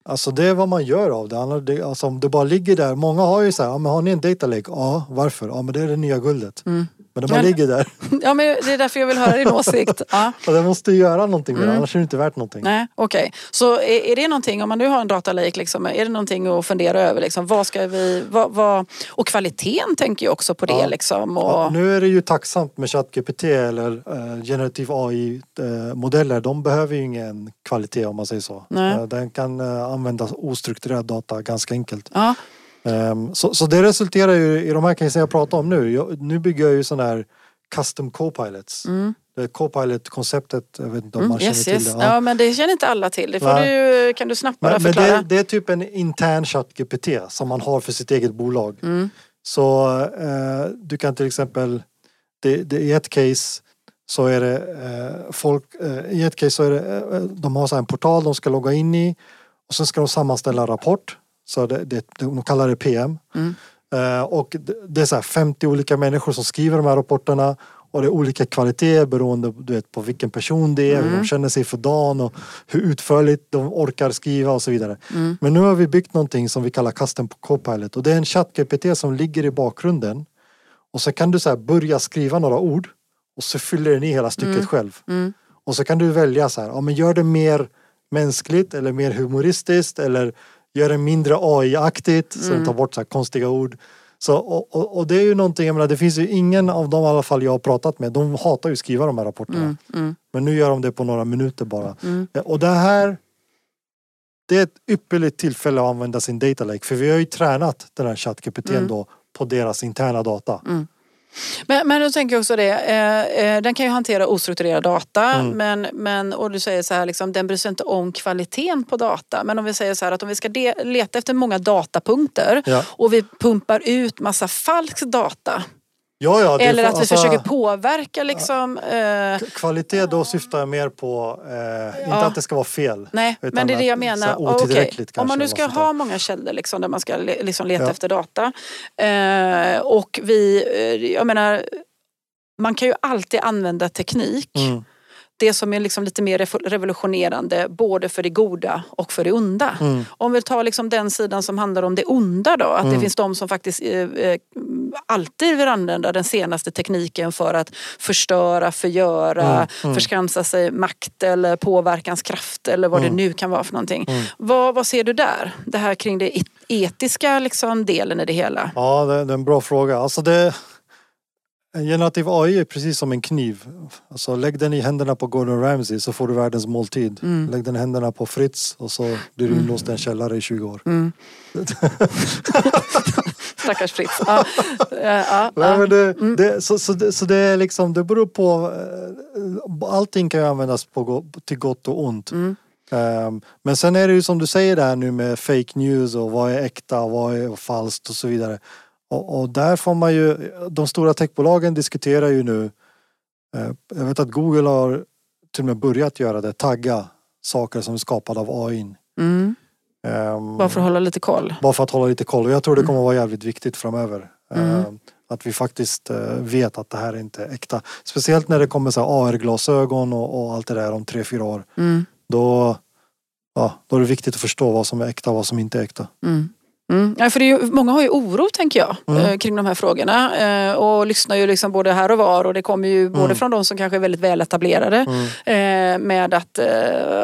B: Alltså det är vad man gör av det. Alltså om det bara ligger där. Många har ju så här, ja, men har ni en data lake? Ja, varför? Ja, men det är det nya guldet.
A: Mm.
B: Men bara
A: Men-
B: ligger där. (laughs)
A: Ja, men det är därför jag vill höra din åsikt. (laughs) Ja.
B: Och det måste göra någonting med det, annars är det inte värt någonting.
A: Nej, okej. Så är, är det någonting, om man nu har en datalake, liksom, är det någonting att fundera över? Liksom, vad ska vi, vad, vad, och kvaliteten tänker jag också på det.
B: Ja.
A: Liksom, och,
B: Ja, nu är det ju tacksamt med ChatGPT eller uh, generativ AI-modeller. De behöver ju ingen kvalitet om man säger så.
A: Nej.
B: Eh, den kan eh, använda ostrukturerad data ganska enkelt.
A: ja,
B: Ehm, så, så det resulterar ju i de här casen jag pratar om nu. Jag, nu bygger jag ju sådana här custom co-pilots.
A: mm,
B: Copilot-konceptet, jag vet inte om
A: mm,
B: man känner
A: yes,
B: till
A: yes.
B: det.
A: Ja. men det känner inte alla till. Det får du, kan du snabbt bara
B: Men, men
A: förklara?
B: det, det är typ en intern ChatGPT som man har för sitt eget bolag.
A: Mm,
B: Så eh, du kan till exempel, det, det, i ett case så är det eh, folk, eh, i ett case så är det, eh, de har så här en portal de ska logga in i och sen ska de sammanställa en rapport. Så det, det, de kallar det PM.
A: Mm.
B: Eh, och det, är så här 50 olika människor som skriver de här rapporterna och det är olika kvaliteter beroende du vet, på vilken person det är, hur
A: Mm.
B: de känner sig för dagen och hur utförligt de orkar skriva och så vidare.
A: mm,
B: Men nu har vi byggt någonting som vi kallar Custom Copilot och det är en ChatGPT som ligger i bakgrunden. Och så kan du så börja skriva några ord och så fyller den i hela stycket
A: Mm.
B: själv.
A: mm,
B: Och så kan du välja så här, ja men gör det mer mänskligt eller mer humoristiskt eller gör det mindre AI-aktigt så den tar bort så konstiga ord. Så, och, och, och det är ju någonting, jag menar, det finns ju ingen av dem i alla fall jag har pratat med, de hatar ju att skriva de här rapporterna. Men nu gör de det på några minuter bara. Ja, Och det här det är ett ypperligt tillfälle att använda sin data lake för vi har ju tränat den här ChatGPT då på deras interna data.
A: Men, men då tänker jag också det, eh, eh, den kan ju hantera ostrukturerad data
B: Mm.
A: men, men, och du säger så här, liksom, den bryr sig inte om kvaliteten på data. Men om vi säger så här att om vi ska leta efter många datapunkter
B: Ja.
A: och vi pumpar ut massa falsk data.
B: Ja, ja,
A: eller att vi
B: alltså,
A: försöker påverka liksom. Eh,
B: Kvalitet då syftar jag mer på, eh, inte att det ska vara fel.
A: Nej, men det är det jag menar. Oh,
B: otillräckligt
A: Om man nu ska ha många källor liksom, där man ska liksom leta efter data. Eh, och vi, eh, jag menar, man kan ju alltid använda teknik.
B: Mm.
A: Det som är liksom lite mer revo- revolutionerande både för det goda och för det onda.
B: Mm.
A: Om vi tar liksom den sidan som handlar om det onda då. Att det
B: Mm.
A: finns de som faktiskt eh, eh, alltid vill använda den senaste tekniken för att förstöra, förgöra,
B: Mm, mm.
A: förskansa sig makt eller påverkanskraft eller vad
B: Mm.
A: det nu kan vara för någonting.
B: Mm.
A: Vad, vad ser du där? Det här kring det et- etiska liksom, delen i det hela.
B: Ja, det, det är en bra fråga. Alltså det, generativ AI är precis som en kniv. Alltså lägg den i händerna på Gordon Ramsay så får du världens måltid.
A: Mm.
B: Lägg den i händerna på Fritz och så blir du inlåst i en källare i 20 år.
A: Mm. (laughs) Stackars Fritz. Ja, ja, ja,
B: Nej, det,
A: Mm.
B: det, så, så, det, så det är liksom, det beror på, eh, allting kan ju användas på, till gott och ont.
A: Mm.
B: Ehm, men sen är det ju som du säger där nu med fake news och vad är äkta och vad är falskt och så vidare. Och, och där får man ju, de stora techbolagen diskuterar ju nu, eh, jag vet att Google har till och med börjat göra det, tagga saker som är skapade av AI.
A: Mm.
B: Ehm,
A: Bara för att hålla lite koll.
B: bara för att hålla lite koll. Och jag tror det kommer att vara jävligt viktigt framöver.
A: Mm.
B: Eh, Att vi faktiskt eh, vet att det här är inte är äkta. Speciellt när det kommer AR-glasögon och, och allt det där om tre, fyra år.
A: Mm.
B: Då, ja, då är det viktigt att förstå vad som är äkta och vad som inte är äkta.
A: Mm. Mm. Ja, för ju, många har ju oro tänker jag
B: Mm.
A: eh, kring de här frågorna eh, och lyssnar ju liksom både här och var och det kommer ju både
B: Mm.
A: från de som kanske är väldigt väletablerade
B: Mm.
A: eh, med att,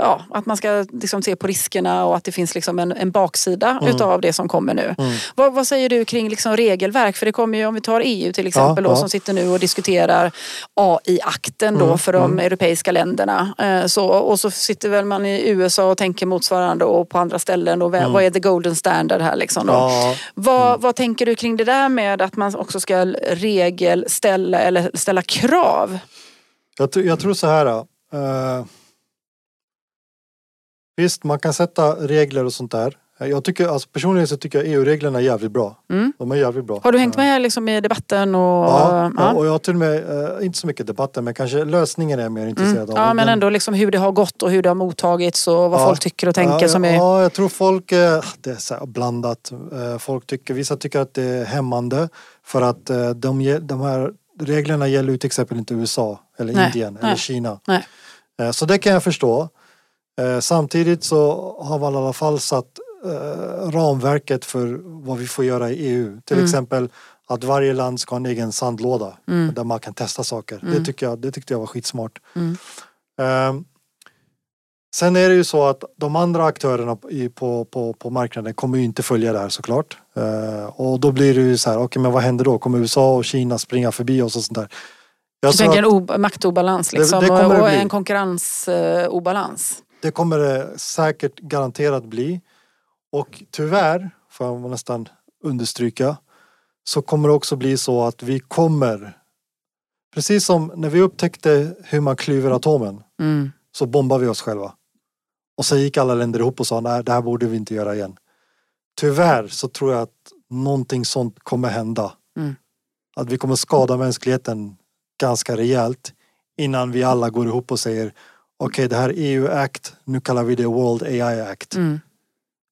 A: ja, att man ska liksom se på riskerna och att det finns liksom en, en baksida
B: Mm.
A: utav det som kommer nu.
B: Mm.
A: Vad, vad säger du kring liksom regelverk? För det kommer ju, om vi tar EU till exempel
B: Ja,
A: då,
B: ja.
A: som sitter nu och diskuterar AI-akten då för de europeiska länderna. Så, och så sitter väl man i USA och tänker motsvarande och på andra ställen. Och vad, vad är the golden standard här liksom då?
B: Ja,
A: Vad, vad tänker du kring det där med att man också ska regelställa eller ställa krav?
B: jag, jag tror så här. eh, visst, man kan sätta regler och sånt där. Jag tycker, alltså personligen så tycker jag EU-reglerna är jävligt bra.
A: Mm.
B: De är jävligt bra.
A: Har du hängt med liksom i debatten? Och,
B: Ja,
A: ja.
B: och jag har till och med, eh, inte så mycket debatten, men kanske lösningen är jag mer
A: Mm.
B: intresserad av.
A: Ja, men
B: Den-
A: ändå liksom hur det har gått och hur det har mottagits och vad
B: Ja.
A: folk tycker och tänker
B: ja,
A: som är...
B: Ja, jag tror folk, eh, det är så blandat. Eh, Folk tycker, vissa tycker att det är hämmande för att de, de här reglerna gäller ju till exempel inte USA eller
A: Nej,
B: Indien
A: nej,
B: eller Kina.
A: nej.
B: Så det kan jag förstå. Samtidigt så har man i alla fall satt ramverket för vad vi får göra i EU. Till
A: Mm.
B: exempel att varje land ska ha en egen sandlåda
A: Mm.
B: där man kan testa saker. Det,
A: Mm.
B: tycker jag, det tyckte jag var skitsmart. Ehm, sen är det ju så att de andra aktörerna på, på, på marknaden kommer ju inte följa det här såklart. Uh, och då blir det ju så här, okej men vad händer då? Kommer USA och Kina springa förbi oss och sånt där? Jag
A: Du tänker en
B: att
A: maktobalans
B: Det-
A: liksom
B: det
A: och,
B: det
A: och
B: bli.
A: en konkurrensobalans.
B: det kommer det säkert garanterat bli. Och tyvärr, får jag nästan understryka, så kommer det också bli så att vi kommer, precis som när vi upptäckte hur man klyver atomen,
A: Mm.
B: så bombar vi oss själva. Och så gick alla länder ihop och sa nej det här borde vi inte göra igen. Tyvärr så tror jag att någonting sånt kommer hända.
A: Mm.
B: Att vi kommer skada mänskligheten ganska rejält innan vi alla går ihop och säger okej det här är EU-act, nu kallar vi det World AI Act.
A: Mm.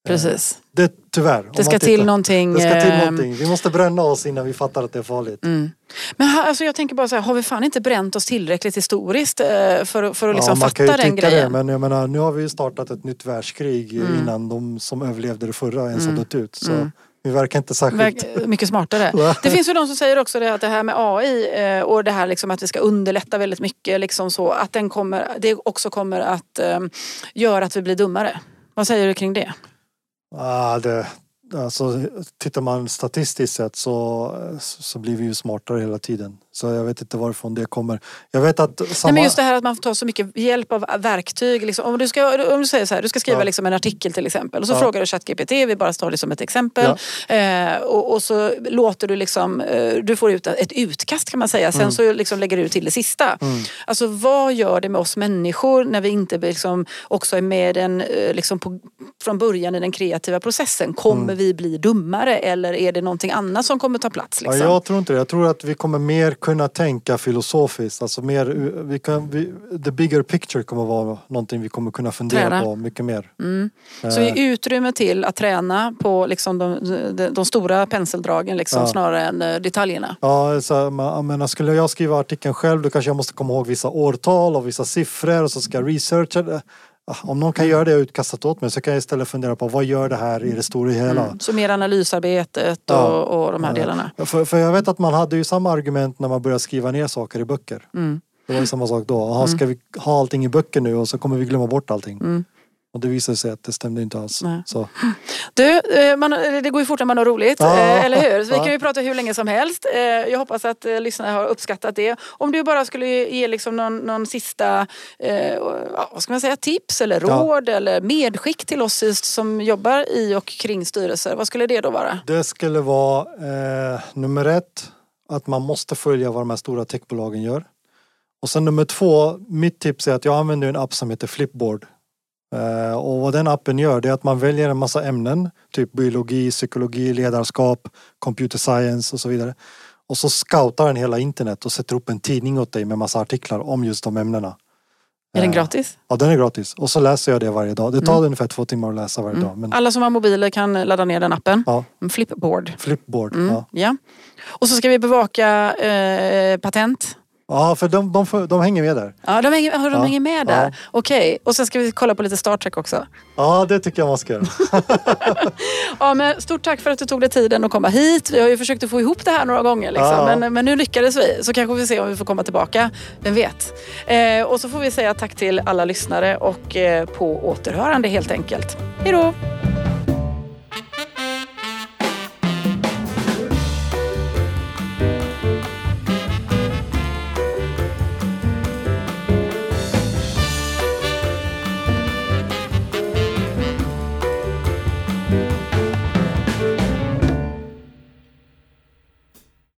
A: Precis.
B: Det tyvärr.
A: Det ska till någonting.
B: Det ska till
A: eh,
B: någonting. Vi måste bränna oss innan vi fattar att det är farligt.
A: Mm. Men här, alltså jag tänker bara så här, har vi fan inte bränt oss tillräckligt historiskt eh, för, för att liksom
B: man kan ju
A: fatta den
B: tycka
A: grejen?
B: Det, men jag menar, nu har vi ju startat ett nytt världskrig
A: Mm.
B: innan de som överlevde det förra ens
A: Mm.
B: har dött ut. Så
A: Mm.
B: Vi verkar inte särskilt...
A: Mycket smartare. (laughs) Det finns ju de som säger också det att det här med AI eh, och det här liksom att vi ska underlätta väldigt mycket. Liksom så, att den kommer, det också kommer att eh, göra att vi blir dummare. Vad säger du kring det?
B: Ah, det, alltså, tittar man statistiskt sett så, så blir vi ju smartare hela tiden. Så jag vet inte varifrån det kommer. Jag vet att samma...
A: Nej, men just det här att man får ta så mycket hjälp av verktyg. Liksom. Om, du ska, om du säger så här, du ska skriva
B: Ja.
A: liksom en artikel till exempel och så
B: Ja.
A: frågar du ChatGPT, vi bara tar det som ett exempel. Eh, och, och så låter du liksom, eh, du får ut ett utkast kan man säga. Sen
B: Mm.
A: så liksom lägger du till det sista. Alltså vad gör det med oss människor när vi inte liksom också är med den, eh, liksom på, från början i den kreativa processen? Kommer
B: Mm.
A: vi bli dummare eller är det någonting annat som kommer ta plats? Liksom?
B: Ja, jag tror inte det. Jag tror att vi kommer mer kunna tänka filosofiskt. Alltså mer, vi kan, vi, the bigger picture kommer vara någonting vi kommer kunna fundera
A: Träna.
B: på mycket mer.
A: Så ge utrymme till att träna på liksom de, de, de stora penseldragen liksom,
B: Ja.
A: snarare än eh, detaljerna.
B: Ja, så, jag menar, skulle jag skriva artikeln själv då kanske jag måste komma ihåg vissa årtal och vissa siffror och så ska jag researcha det. Ah, Om någon kan göra det utkastat åt mig så kan jag istället fundera på vad gör det här i det stora hela.
A: Så mer analysarbetet och,
B: Ja.
A: och de här delarna.
B: För, för jag vet att man hade ju samma argument när man började skriva ner saker i böcker.
A: Mm.
B: Det var ju samma sak då. Aha, ska vi ha allting i böcker nu och så kommer vi glömma bort allting.
A: Mm.
B: Och det visade sig att det stämde inte alls.
A: Nej.
B: Så.
A: Du, eh, man, det går ju fort när man har roligt,
B: Ja.
A: eh, eller hur? Så vi
B: Ja.
A: kan ju prata hur länge som helst. Eh, Jag hoppas att lyssnarna har uppskattat det. Om du bara skulle ge liksom någon, någon sista ja, vad ska man säga, tips eller
B: Ja.
A: råd eller medskick till oss som jobbar i och kring styrelser. Vad skulle det då vara?
B: Det skulle vara eh, nummer ett, att man måste följa vad de här stora techbolagen gör. Och sen nummer två, mitt tips är att jag använder en app som heter Flipboard. Eh, och vad den appen gör det är att man väljer en massa ämnen, typ biologi, psykologi, ledarskap, computer science och så vidare. Och så scoutar den hela internet och sätter upp en tidning åt dig med massa artiklar om just de ämnena.
A: Är den
B: Eh,
A: gratis?
B: Ja, den är gratis. Och så läser jag det varje dag. Det tar ungefär två timmar att läsa varje dag. Men
A: Alla som har mobiler kan ladda ner den appen.
B: ja,
A: En Flipboard.
B: Flipboard.
A: Mm,
B: Ja.
A: ja. Och så ska vi bevaka eh, patent.
B: Ja, för de, de, får- de hänger med där.
A: Ja, de hänger, de
B: Ja,
A: hänger med där.
B: ja.
A: Okej, och sen ska vi kolla på lite Star Trek också.
B: Ja, det tycker jag man ska göra. (laughs)
A: Ja, men stort tack för att du tog dig tiden att komma hit. Vi har ju försökt att få ihop det här några gånger. Liksom.
B: Ja.
A: Men, men nu lyckades vi. Så kanske vi ser om vi får komma tillbaka. Vem vet? Eh, och så får vi säga tack till alla lyssnare och eh, på återhörande helt enkelt. Hej då!